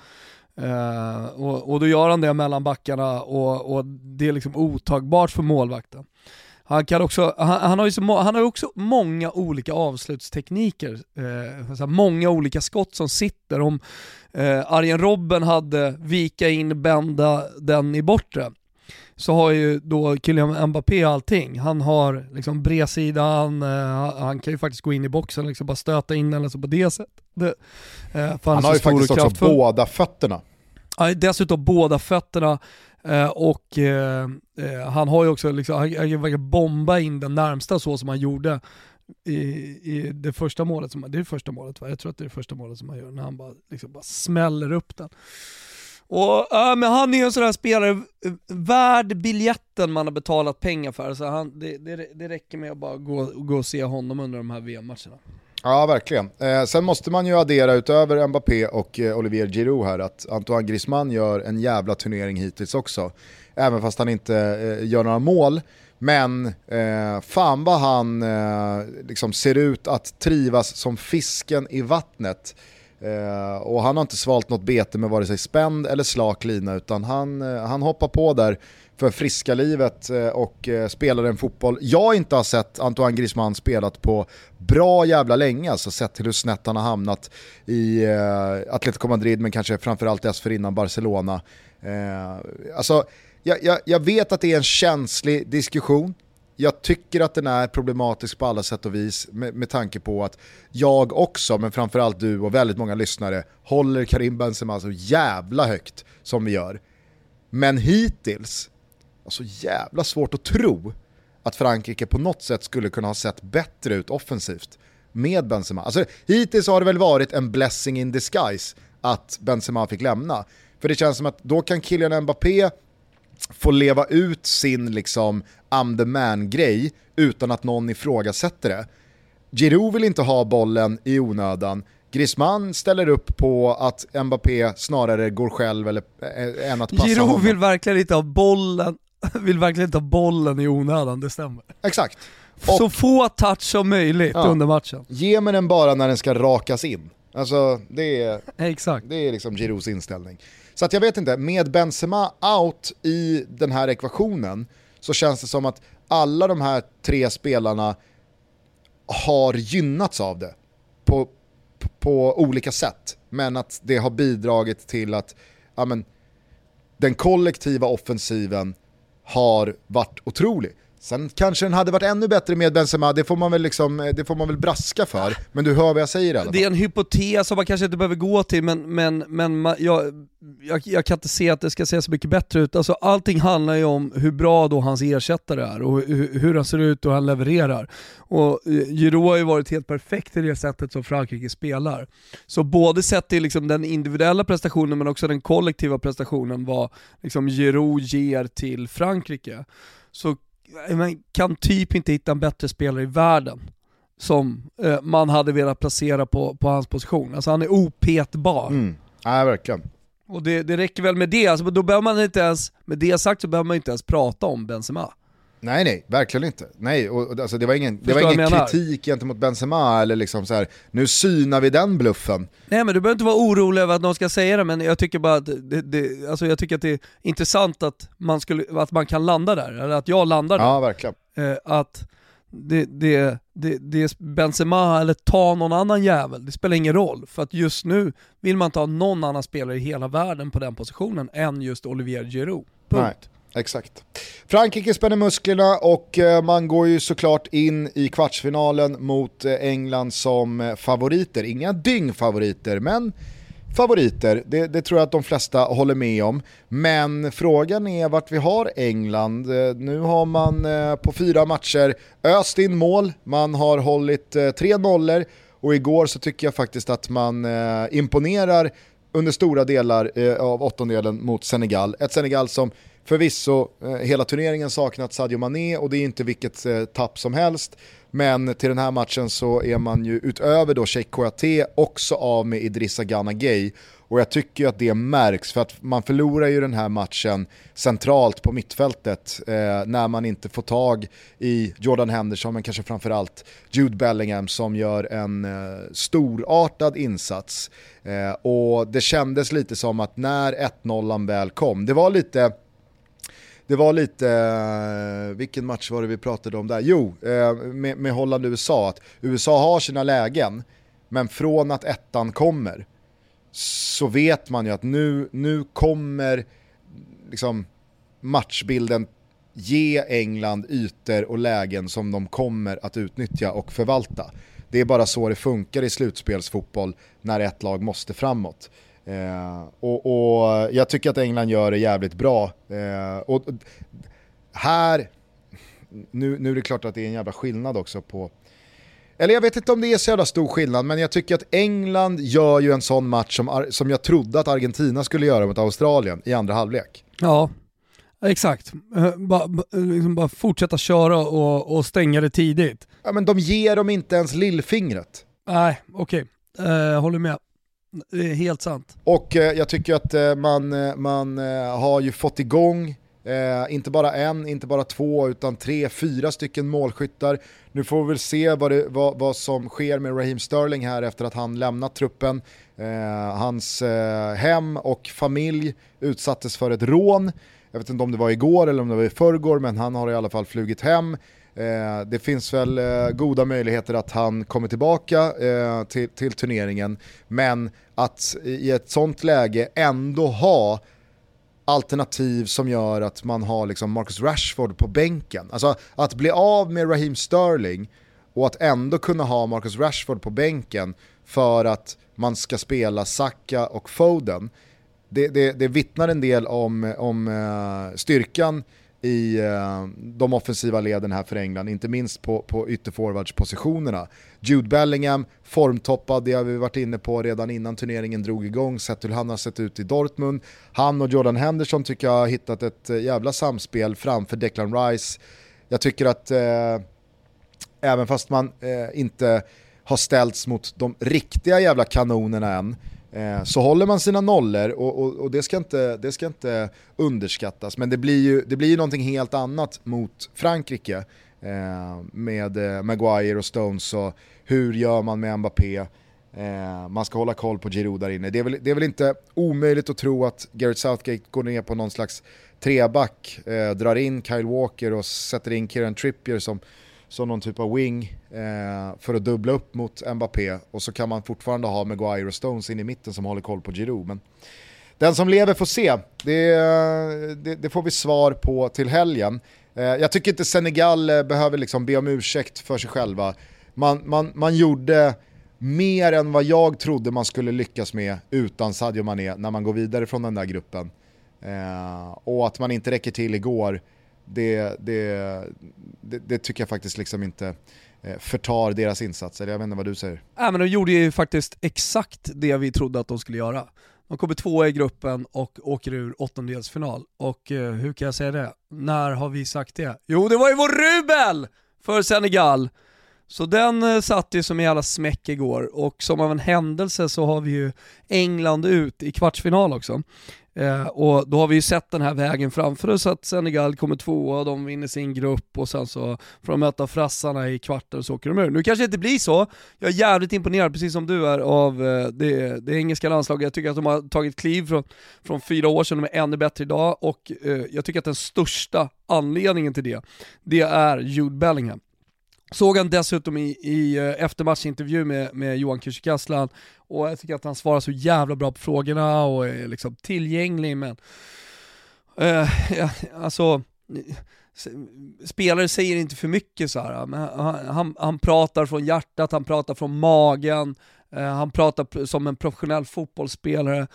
Uh, och, och då gör han det mellan backarna och, och det är liksom otagbart för målvakten. Han, kan också, han, han har ju så, han har också många olika avslutstekniker, eh, många olika skott som sitter. Om eh, Arjen Robben hade vika in, bända den i bortre, så har ju då Kylian Mbappé allting. Han har liksom bredsidan, eh, han kan ju faktiskt gå in i boxen och liksom bara stöta in den alltså på det sättet. Det, eh, han har ju faktiskt också båda fötterna. Ja, dessutom båda fötterna eh, och han har ju också, liksom, han kan bomba in den närmsta så som han gjorde i, i det första målet, som, det är det första målet va? Jag tror att det är det första målet som han gör, när han bara, liksom bara smäller upp den. Och, äh, men han är ju en sån där spelare, eh, värd biljetten man har betalat pengar för, så han, det, det, det räcker med att bara gå, gå och se honom under de här VM-matcherna. Ja, verkligen. Eh, sen måste man ju addera utöver Mbappé och eh, Olivier Giroud här att Antoine Griezmann gör en jävla turnering hittills också. Även fast han inte eh, gör några mål. Men eh, fan vad han eh, liksom ser ut att trivas som fisken i vattnet. Eh, och han har inte svalt något bete med vare sig spänd eller slak lina utan han, eh, han hoppar på där för friska livet eh, och eh, spelar en fotboll jag inte har sett Antoine Griezmann spelat på bra jävla länge, alltså sett till hur snett han har hamnat i eh, Atletico Madrid men kanske framförallt dessförinnan Barcelona. Eh, alltså, jag, jag, jag vet att det är en känslig diskussion, jag tycker att den är problematisk på alla sätt och vis med, med tanke på att jag också, men framförallt du och väldigt många lyssnare, håller Karim Benzema så jävla högt som vi gör. Men hittills så jävla svårt att tro att Frankrike på något sätt skulle kunna ha sett bättre ut offensivt med Benzema. Alltså, hittills har det väl varit en blessing in disguise att Benzema fick lämna. För det känns som att då kan Kylian Mbappé få leva ut sin liksom I'm the man-grej utan att någon ifrågasätter det. Giroud vill inte ha bollen i onödan. Griezmann ställer upp på att Mbappé snarare går själv eller, äh, än att passa Giroud honom. vill verkligen inte ha bollen vill verkligen inte ha bollen i onödan, det stämmer. Exakt. Och så få touch som möjligt ja, under matchen. Ge mig den bara när den ska rakas in. Alltså det är, Exakt. det är liksom Giroux inställning. Så att jag vet inte, med Benzema out i den här ekvationen så känns det som att alla de här tre spelarna har gynnats av det på, på olika sätt. Men att det har bidragit till att ja, men, den kollektiva offensiven har varit otrolig. Sen kanske den hade varit ännu bättre med Benzema, det får man väl, liksom, det får man väl braska för. Men du hör vad jag säger i alla fall. Det är en hypotes som man kanske inte behöver gå till, men, men, men jag, jag, jag, kan inte se att det ska se så mycket bättre ut. Alltså, allting handlar ju om hur bra då hans ersättare är och hur, hur han ser ut och hur han levererar. Och eh, Giroud har ju varit helt perfekt i det sättet som Frankrike spelar. Så både sett till liksom den individuella prestationen men också den kollektiva prestationen vad liksom Giroud ger till Frankrike. Så man kan typ inte hitta en bättre spelare i världen som eh, man hade velat placera på, på hans position. Alltså han är opetbar. Mm. Ja, verkligen. Och det, det räcker väl med det, alltså, då behöver man inte ens, med det sagt så behöver man inte ens prata om Benzema. Nej nej, verkligen inte. Nej, och, alltså, det var ingen, det var ingen kritik gentemot Benzema eller liksom så här, nu synar vi den bluffen. Nej men du behöver inte vara orolig över att någon ska säga det, men jag tycker bara att det, det, alltså jag tycker att det är intressant att man, skulle, att man kan landa där, eller att jag landar där. Ja, verkligen. Eh, att det, det, det, det är Benzema eller ta någon annan jävel, det spelar ingen roll. För att just nu vill man inte ha någon annan spelare i hela världen på den positionen än just Olivier Giroud. Punkt. Nej. Exakt. Frankrike spänner musklerna och eh, man går ju såklart in i kvartsfinalen mot eh, England som eh, favoriter. Inga dyngfavoriter, men favoriter. Det, det, tror jag att de flesta håller med om. Men frågan är vart vi har England. Nu har man på fyra matcher öst in mål, man har hållit tre nollor och igår så tycker jag faktiskt att man imponerar under stora delar av åttondelen mot Senegal. Ett Senegal som Förvisso, eh, hela turneringen saknat Sadio Mané och det är inte vilket eh, tapp som helst. Men till den här matchen så är man ju utöver då Sheikh Kouyaté också av med Idrissa Gana Gay. Och jag tycker att det märks för att man förlorar ju den här matchen centralt på mittfältet eh, när man inte får tag i Jordan Henderson men kanske framförallt Jude Bellingham som gör en eh, storartad insats. Eh, och det kändes lite som att när 1-0 väl kom, det var lite det var lite, eh, vilken match var det vi pratade om där? Jo, eh, med, med Holland-USA, att USA har sina lägen, men från att ettan kommer så vet man ju att nu, nu kommer liksom matchbilden ge England ytor och lägen som de kommer att utnyttja och förvalta. Det är bara så det funkar i slutspelsfotboll när ett lag måste framåt. Eh, och, och, jag tycker att England gör det jävligt bra. Eh, och här, nu, nu är det klart att det är en jävla skillnad också på eller jag vet inte om det är så jävla stor skillnad, men jag tycker att England gör ju en sån match som, som jag trodde att Argentina skulle göra mot Australien i andra halvlek. Ja, exakt. Eh, bara, liksom bara fortsätta köra och, och stänga det tidigt. Ja, men de ger dem inte ens lillfingret. Nej, okej. Okay. Uh, håller med. Det är helt sant. Och eh, jag tycker att eh, man, eh, man eh, har ju fått igång Eh, inte bara en, inte bara två, utan tre, fyra stycken målskyttar. Nu får vi väl se vad, det, vad, vad som sker med Raheem Sterling här efter att han lämnat truppen. Eh, hans eh, hem och familj utsattes för ett rån. Jag vet inte om det var igår eller om det var i förrgår, men han har i alla fall flugit hem. Eh, det finns väl eh, goda möjligheter att han kommer tillbaka eh, till, till turneringen, men att i ett sånt läge ändå ha alternativ som gör att man har liksom Marcus Rashford på bänken. Alltså att bli av med Raheem Sterling och att ändå kunna ha Marcus Rashford på bänken för att man ska spela Saka och Foden. Det, det, det vittnar en del om, om eh, styrkan i eh, de offensiva leden här för England, inte minst på, på ytterforwardspositionerna. Jude Bellingham, formtoppad, det har vi varit inne på redan innan turneringen drog igång, sett hur han har sett ut i Dortmund. Han och Jordan Henderson tycker jag har hittat ett eh, jävla samspel framför Declan Rice. Jag tycker att eh, även fast man eh, inte har ställts mot de riktiga jävla kanonerna än, Eh, så håller man sina nollor och, och, och, det, ska inte, det ska inte underskattas. Men det blir ju, det blir ju någonting helt annat mot Frankrike eh, med eh, Maguire och Stones och hur gör man med Mbappé. Eh, man ska hålla koll på Giroud där inne. Det är, väl, det är väl inte omöjligt att tro att Gareth Southgate går ner på någon slags treback, eh, drar in Kyle Walker och sätter in Kieran Trippier som, som någon typ av wing eh, för att dubbla upp mot Mbappé och så kan man fortfarande ha Maguire och Stones in i mitten som håller koll på Giroud. Men den som lever får se, det, det, det får vi svar på till helgen. Eh, jag tycker inte Senegal eh, behöver liksom be om ursäkt för sig själva. Man, man, man gjorde mer än vad jag trodde man skulle lyckas med utan Sadio Mané när man går vidare från den där gruppen. Eh, och att man inte räcker till igår, det, det, det, det tycker jag faktiskt liksom inte eh, förtar deras insatser. Jag vet inte vad du säger. Ja, men de gjorde ju faktiskt exakt det vi trodde att de skulle göra. De kommer tvåa i gruppen och åker ur åttondelsfinal. Och eh, hur kan jag säga det? När har vi sagt det? Jo, det var ju vår Rubel för Senegal! Så den eh, satt ju som i alla smäck igår och som av en händelse så har vi ju England ut i kvartsfinal också. Eh, och då har vi ju sett den här vägen framför oss att Senegal kommer tvåa, och de vinner sin grupp och sen så får de möta frassarna i kvarten och så åker de ur. Nu kanske det inte blir så, jag är jävligt imponerad, precis som du är, av eh, det, det engelska landslaget. Jag tycker att de har tagit kliv från, från fyra år sedan, de är ännu bättre idag och eh, jag tycker att den största anledningen till det, det är Jude Bellingham. Såg han dessutom i, i eh, eftermatchintervju med, med Johan Kücükaslan och jag tycker att han svarar så jävla bra på frågorna och är liksom tillgänglig men eh, ja, alltså spelare säger inte för mycket så här, men han, han, han, pratar från hjärtat, han pratar från magen, eh, han pratar som en professionell fotbollsspelare.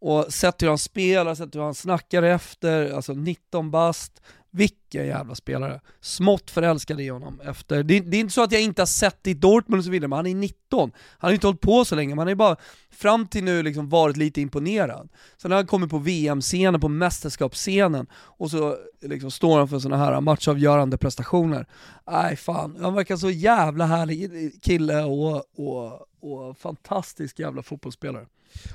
Och sett hur han spelar, sett hur han snackar efter, alltså 19 bast, vilken jävla spelare. Smått förälskad i honom efter, det, det, är inte så att jag inte har sett det i Dortmund och så vidare, men han är 19. Han har inte hållit på så länge, men han har bara fram till nu liksom varit lite imponerad. Sen har han kommit på VM-scenen, på mästerskapsscenen, och så liksom står han för sådana här matchavgörande prestationer. Nej fan, han verkar så jävla härlig kille och, och, och fantastisk jävla fotbollsspelare.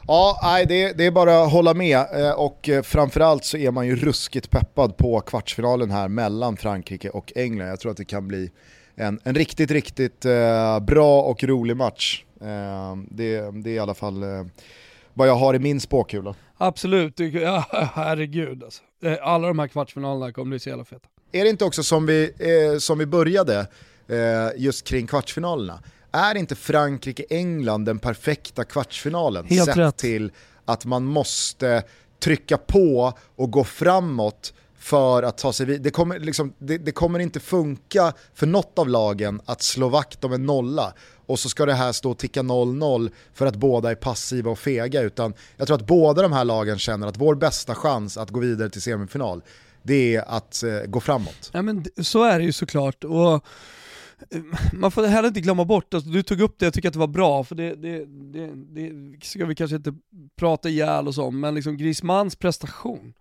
Ja, nej, det, det, är bara att hålla med eh, och eh, framförallt så är man ju ruskigt peppad på kvartsfinalen här mellan Frankrike och England. Jag tror att det kan bli en, en riktigt, riktigt eh, bra och rolig match. det, det är i alla fall vad jag har i min spåkula. Absolut, ja, herregud alltså. Alla de här kvartsfinalerna kommer bli så jävla feta. Är det inte också som vi, som vi började just kring kvartsfinalerna? Är inte Frankrike-England den perfekta kvartsfinalen? Helt sett rätt. till att man måste trycka på och gå framåt för att ta sig vidare. Det kommer, liksom, det, det, kommer inte funka för något av lagen att slå vakt om en nolla och så ska det här stå och ticka 0-0 för att båda är passiva och fega utan jag tror att båda de här lagen känner att vår bästa chans att gå vidare till semifinal det är att eh, gå framåt. Ja, men så är det ju såklart. Och Eh, man får heller inte glömma bort, alltså, du tog upp det, jag tycker att det var bra, för det, det, det, det ska vi kanske inte prata ihjäl och så, men liksom Griezmanns prestation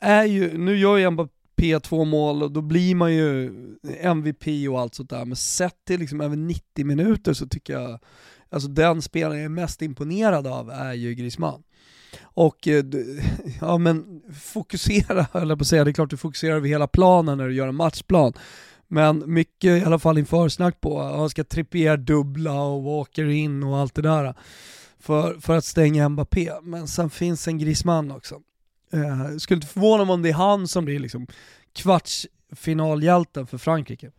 är ju, nu gör ju Mbappé två mål och då blir man ju MVP och allt sånt där, men sett till liksom över 90 minuter så tycker jag, alltså den spelaren jag är mest imponerad av är ju Griezmann. Och eh, ja men fokusera höll jag på att säga, det är klart du fokuserar över hela planen när du gör en matchplan. Men mycket i alla fall inför snack på, han ska Trippier dubbla och Walker in och allt det där. För, för att stänga Mbappé. Men sen finns en Griezmann också. Eh, skulle inte förvåna mig om det är han som blir liksom kvartsfinalhjälten för Frankrike.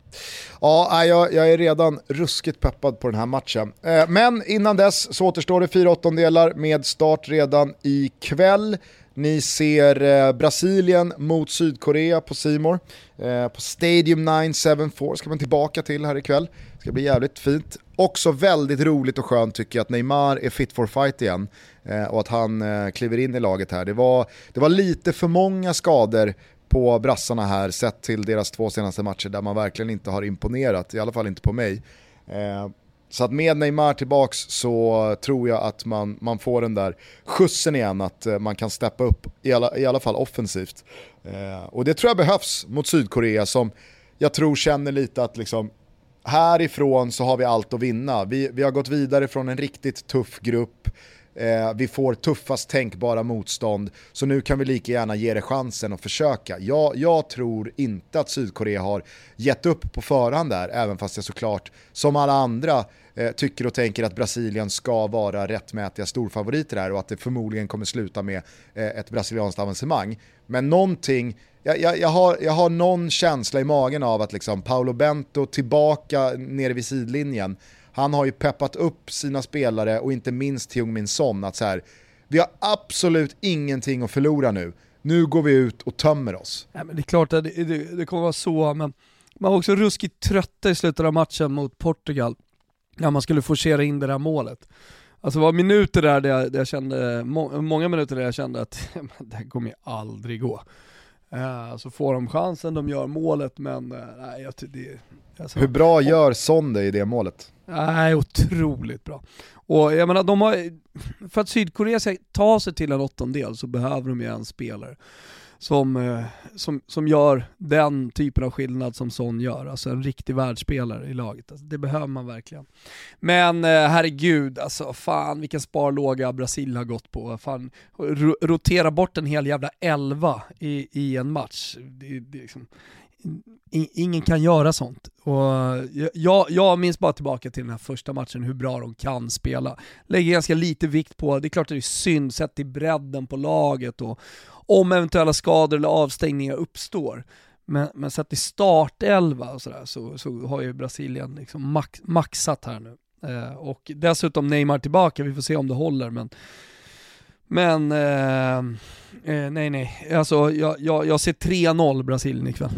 Ja, jag, jag, är redan ruskigt peppad på den här matchen. Eh, men innan dess så återstår det fyra åttondelar med start redan ikväll. Ni ser eh, Brasilien mot Sydkorea på Simor. Eh, på Stadium 974 ska man tillbaka till här ikväll. Det ska bli jävligt fint. Också väldigt roligt och skönt tycker jag att Neymar är fit for fight igen eh, och att han eh, kliver in i laget här. Det var, det var lite för många skador på brassarna här sett till deras två senaste matcher där man verkligen inte har imponerat, i alla fall inte på mig. Eh, så att med Neymar tillbaks så tror jag att man, man får den där skjutsen igen, att eh, man kan steppa upp, i alla, i alla fall offensivt. Eh, och det tror jag behövs mot Sydkorea som jag tror känner lite att liksom, härifrån så har vi allt att vinna. Vi, vi har gått vidare från en riktigt tuff grupp. Eh, vi får tuffast tänkbara motstånd, så nu kan vi lika gärna ge det chansen och försöka. Jag, jag tror inte att Sydkorea har gett upp på förhand där, även fast jag såklart, som alla andra, eh, tycker och tänker att Brasilien ska vara rättmätiga storfavoriter här och att det förmodligen kommer sluta med eh, ett brasilianskt avancemang. Men någonting jag, jag, jag, har, jag har någon känsla i magen av att liksom Paolo Bento tillbaka nere vid sidlinjen, han har ju peppat upp sina spelare och inte minst Heung-Min Son att så här, vi har absolut ingenting att förlora nu. Nu går vi ut och tömmer oss. Ja, men det är klart att det, det, det kommer vara så, men man var också ruskigt trötta i slutet av matchen mot Portugal. När man skulle forcera in det där målet. Alltså det var minuter där, där jag, där jag kände, må, många minuter där jag kände att det här kommer ju aldrig gå. Uh, så får de chansen, de gör målet, men uh, nej, jag, det, alltså, Hur bra gör Sonde i det målet? Nej, otroligt bra. Och jag menar, de har, för att Sydkorea ska ta sig till en åttondel så behöver de ju en spelare som, eh, som, som gör den typen av skillnad som Son gör, alltså en riktig världsspelare i laget. Alltså, det behöver man verkligen. Men eh, herregud, alltså fan vilken sparlåga Brasil har gått på. Fan, rotera bort en hel jävla elva i, i en match. Det, det liksom, ingen kan göra sånt. Och jag, jag minns bara tillbaka till den här första matchen, hur bra de kan spela. Lägger ganska lite vikt på, det är klart att det är synd sett till bredden på laget och om eventuella skador eller avstängningar uppstår. Men, men sett till startelva och sådär så, så har ju Brasilien liksom max, maxat här nu. Eh, och dessutom Neymar tillbaka, vi får se om det håller men men eh, eh, nej nej, alltså jag, jag, jag ser 3-0 Brasilien ikväll.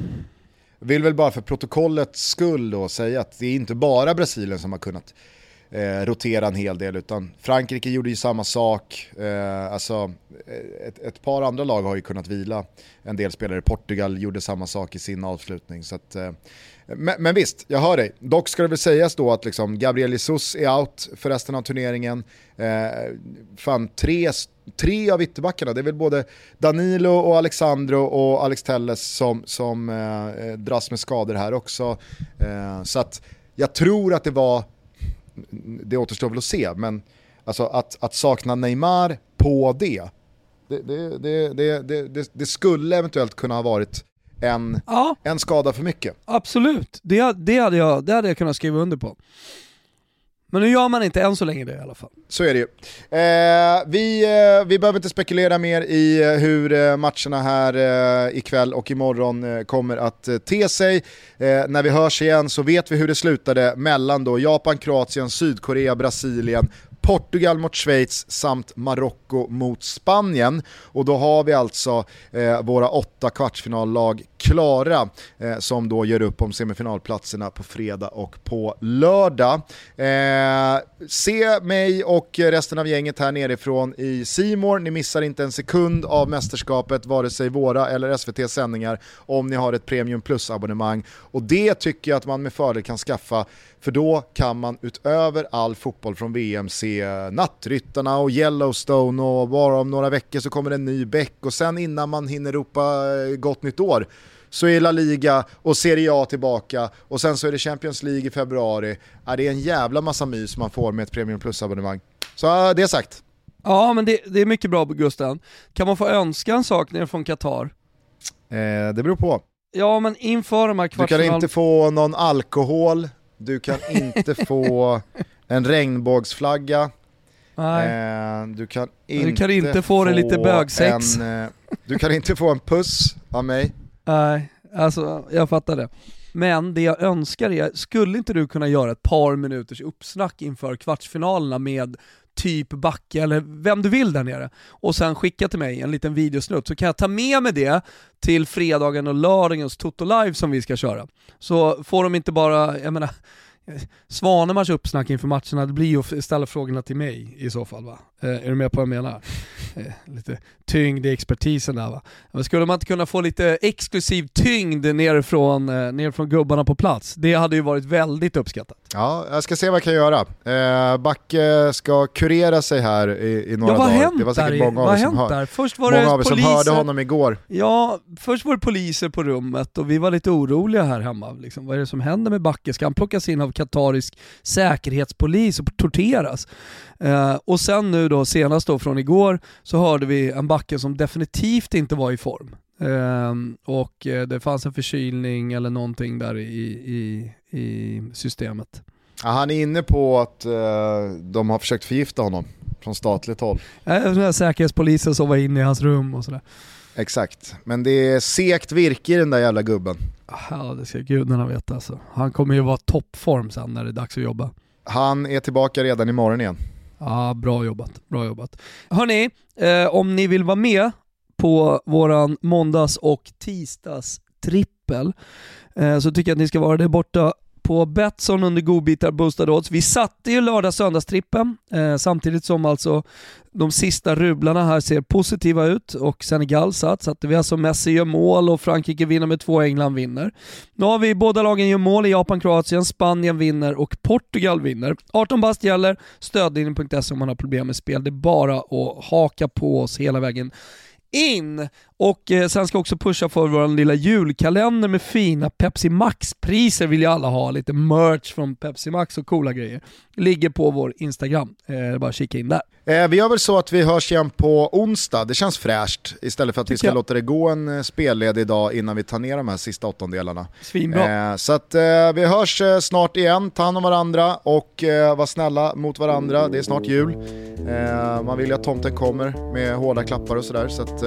Vill väl bara för protokollets skull då säga att det är inte bara Brasilien som har kunnat eh, rotera en hel del, utan Frankrike gjorde ju samma sak. Eh, alltså, ett, ett, par andra lag har ju kunnat vila en del spelare. Portugal gjorde samma sak i sin avslutning. Så att, eh, men, men, visst, jag hör dig. Dock ska det väl sägas då att liksom Gabriel Jesus är out för resten av turneringen. Eh, fan, tre, tre av ytterbackarna, det är väl både Danilo och Alexandro och Alex Telles som, som eh, dras med skador här också. Eh, så att jag tror att det var det återstår väl att se, men alltså att, att sakna Neymar på det, det, det, det, det, skulle eventuellt kunna ha varit en, ja. en skada för mycket. Absolut, det, det, hade jag, det hade jag kunnat skriva under på. Men nu gör man inte än så länge det i alla fall. Så är det ju. Eh, vi, eh, vi behöver inte spekulera mer i eh, hur eh, matcherna här eh, ikväll och imorgon eh, kommer att eh, te sig. Eh, när vi hörs igen så vet vi hur det slutade mellan då Japan, Kroatien, Sydkorea, Brasilien, Portugal mot Schweiz samt Marocko mot Spanien. Och då har vi alltså eh, våra åtta kvartsfinallag klara eh, som då gör upp om semifinalplatserna på fredag och på lördag. Eh, se mig och resten av gänget här nerifrån i Simor. Ni missar inte en sekund av mästerskapet, vare sig våra eller SVT sändningar om ni har ett Premium Plus-abonnemang. Och det tycker jag att man med fördel kan skaffa för då kan man utöver all fotboll från VM se Nattryttarna och Yellowstone och bara om några veckor så kommer en ny Beck och sen innan man hinner ropa eh, gott nytt år så är La Liga och Serie A tillbaka och sen så är det Champions League i februari. Ja, det är en jävla massa mys man får med ett Premium Plus-abonnemang. Så det är sagt. Ja, men det, det är mycket bra Gusten. Kan man få önska en sak nere från Qatar? Eh, det beror på. Ja, men inför de här kvartsfinal... Du kan inte få någon alkohol, du kan inte få en regnbågsflagga, Nej. Eh, du kan inte, du kan inte få, få det lite bögsex. En, eh, du kan inte få en puss av mig. Nej, alltså jag fattar det. Men det jag önskar är, skulle inte du kunna göra ett par minuters uppsnack inför kvartsfinalerna med typ Backe eller vem du vill där nere och sen skicka till mig en liten videosnutt så kan jag ta med mig det till fredagen och lördagens Toto Live som vi ska köra. Så får de inte bara, jag menar, Svanemars uppsnack inför matcherna, det blir ju att ställa frågorna till mig i så fall va? Eh, är du med på vad jag menar? Eh, lite tyngd i expertisen där va? Men skulle man inte kunna få lite exklusiv tyngd nerifrån, eh, nerifrån gubbarna på plats? Det hade ju varit väldigt uppskattat. Ja, jag ska se vad jag kan göra. Eh, Backe ska kurera sig här i, i några ja, vad dagar. Det var säkert många av vad er som, hör, där? Först var många det av er som hörde honom igår. Ja, först var det poliser på rummet och vi var lite oroliga här hemma. Liksom, vad är det som händer med Backe? Ska han plockas in av katarisk säkerhetspolis och torteras? Eh, och sen nu då, senast då från igår, så hörde vi en Backe som definitivt inte var i form. Um, och uh, det fanns en förkylning eller någonting där i, i, i systemet. Ja, han är inne på att uh, de har försökt förgifta honom från statligt håll. Uh, säkerhetspolisen som var inne i hans rum och sådär. Exakt, men det är sekt virke i den där jävla gubben. Ja det ska gudarna veta alltså. Han kommer ju vara toppform sen när det är dags att jobba. Han är tillbaka redan imorgon igen. Ja, bra jobbat. Bra jobbat. Hörni, eh, om ni vill vara med på våran måndags och tisdags trippel eh, så tycker jag att ni ska vara där borta på Betsson under godbitar boostade odds. Vi satte ju lördag söndagstrippen eh, samtidigt som alltså de sista rublarna här ser positiva ut och Senegal satt. Satte vi alltså Messi gör mål och Frankrike vinner med två, England vinner. Nu har vi båda lagen gör mål i Japan, Kroatien, Spanien vinner och Portugal vinner. 18 bast gäller, stödlinjen.se om man har problem med spel. Det är bara att haka på oss hela vägen in. Och eh, sen ska jag också pusha för vår lilla julkalender med fina Pepsi Max-priser vill ju alla ha. Lite merch från Pepsi Max och coola grejer. Ligger på vår Instagram, eh, bara kika in där. Eh, vi gör väl så att vi hörs igen på onsdag, det känns fräscht. Istället för att Tycker vi ska jag. låta det gå en eh, spelledig dag innan vi tar ner de här sista åttondelarna. Svinbra. Eh, så att eh, vi hörs snart igen, ta hand om varandra och var snälla mot varandra. Det är snart jul. Man vill ju att tomten kommer med hårda klappar och sådär. Så att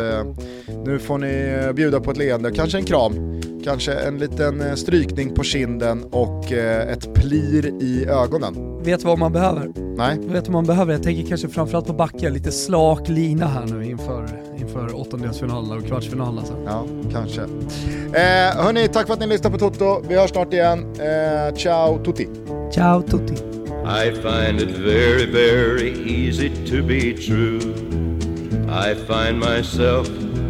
nu får ni eh, bjuda på ett leende, kanske en kram, kanske en liten eh, strykning på kinden och eh, ett plir i ögonen. Vet du vad man behöver? Nej? Vet du vad man behöver? Jag tänker kanske framförallt på Backe, lite slak lina här nu inför, inför åttondelsfinalerna och kvartsfinalerna sen. Ja, kanske. Eh, hörni, tack för att ni lyssnade på Toto. Vi hörs snart igen. Eh, ciao tutti! Ciao tutti! I find it very, very easy to be true. I find myself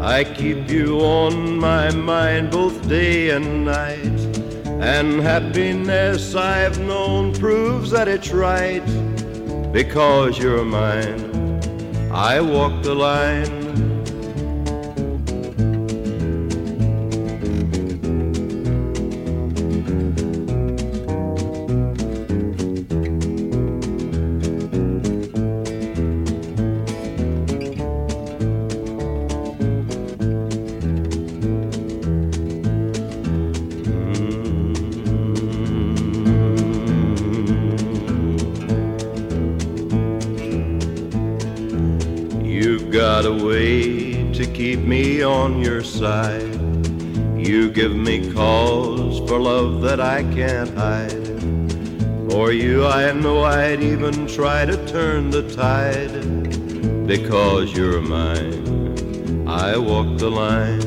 I keep you on my mind both day and night. And happiness I've known proves that it's right, because you're mine. I walk the line. I can't hide. For you, I know I'd even try to turn the tide. Because you're mine, I walk the line.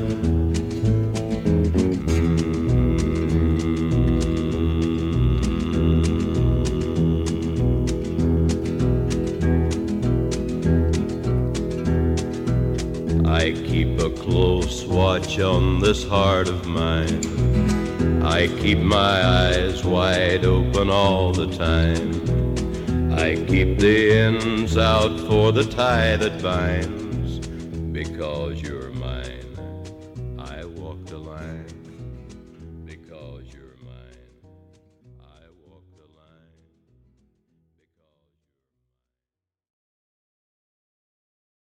Mm. I keep a close watch on this heart of mine. I keep my eyes wide open all the time. I keep the ends out for the tie that binds.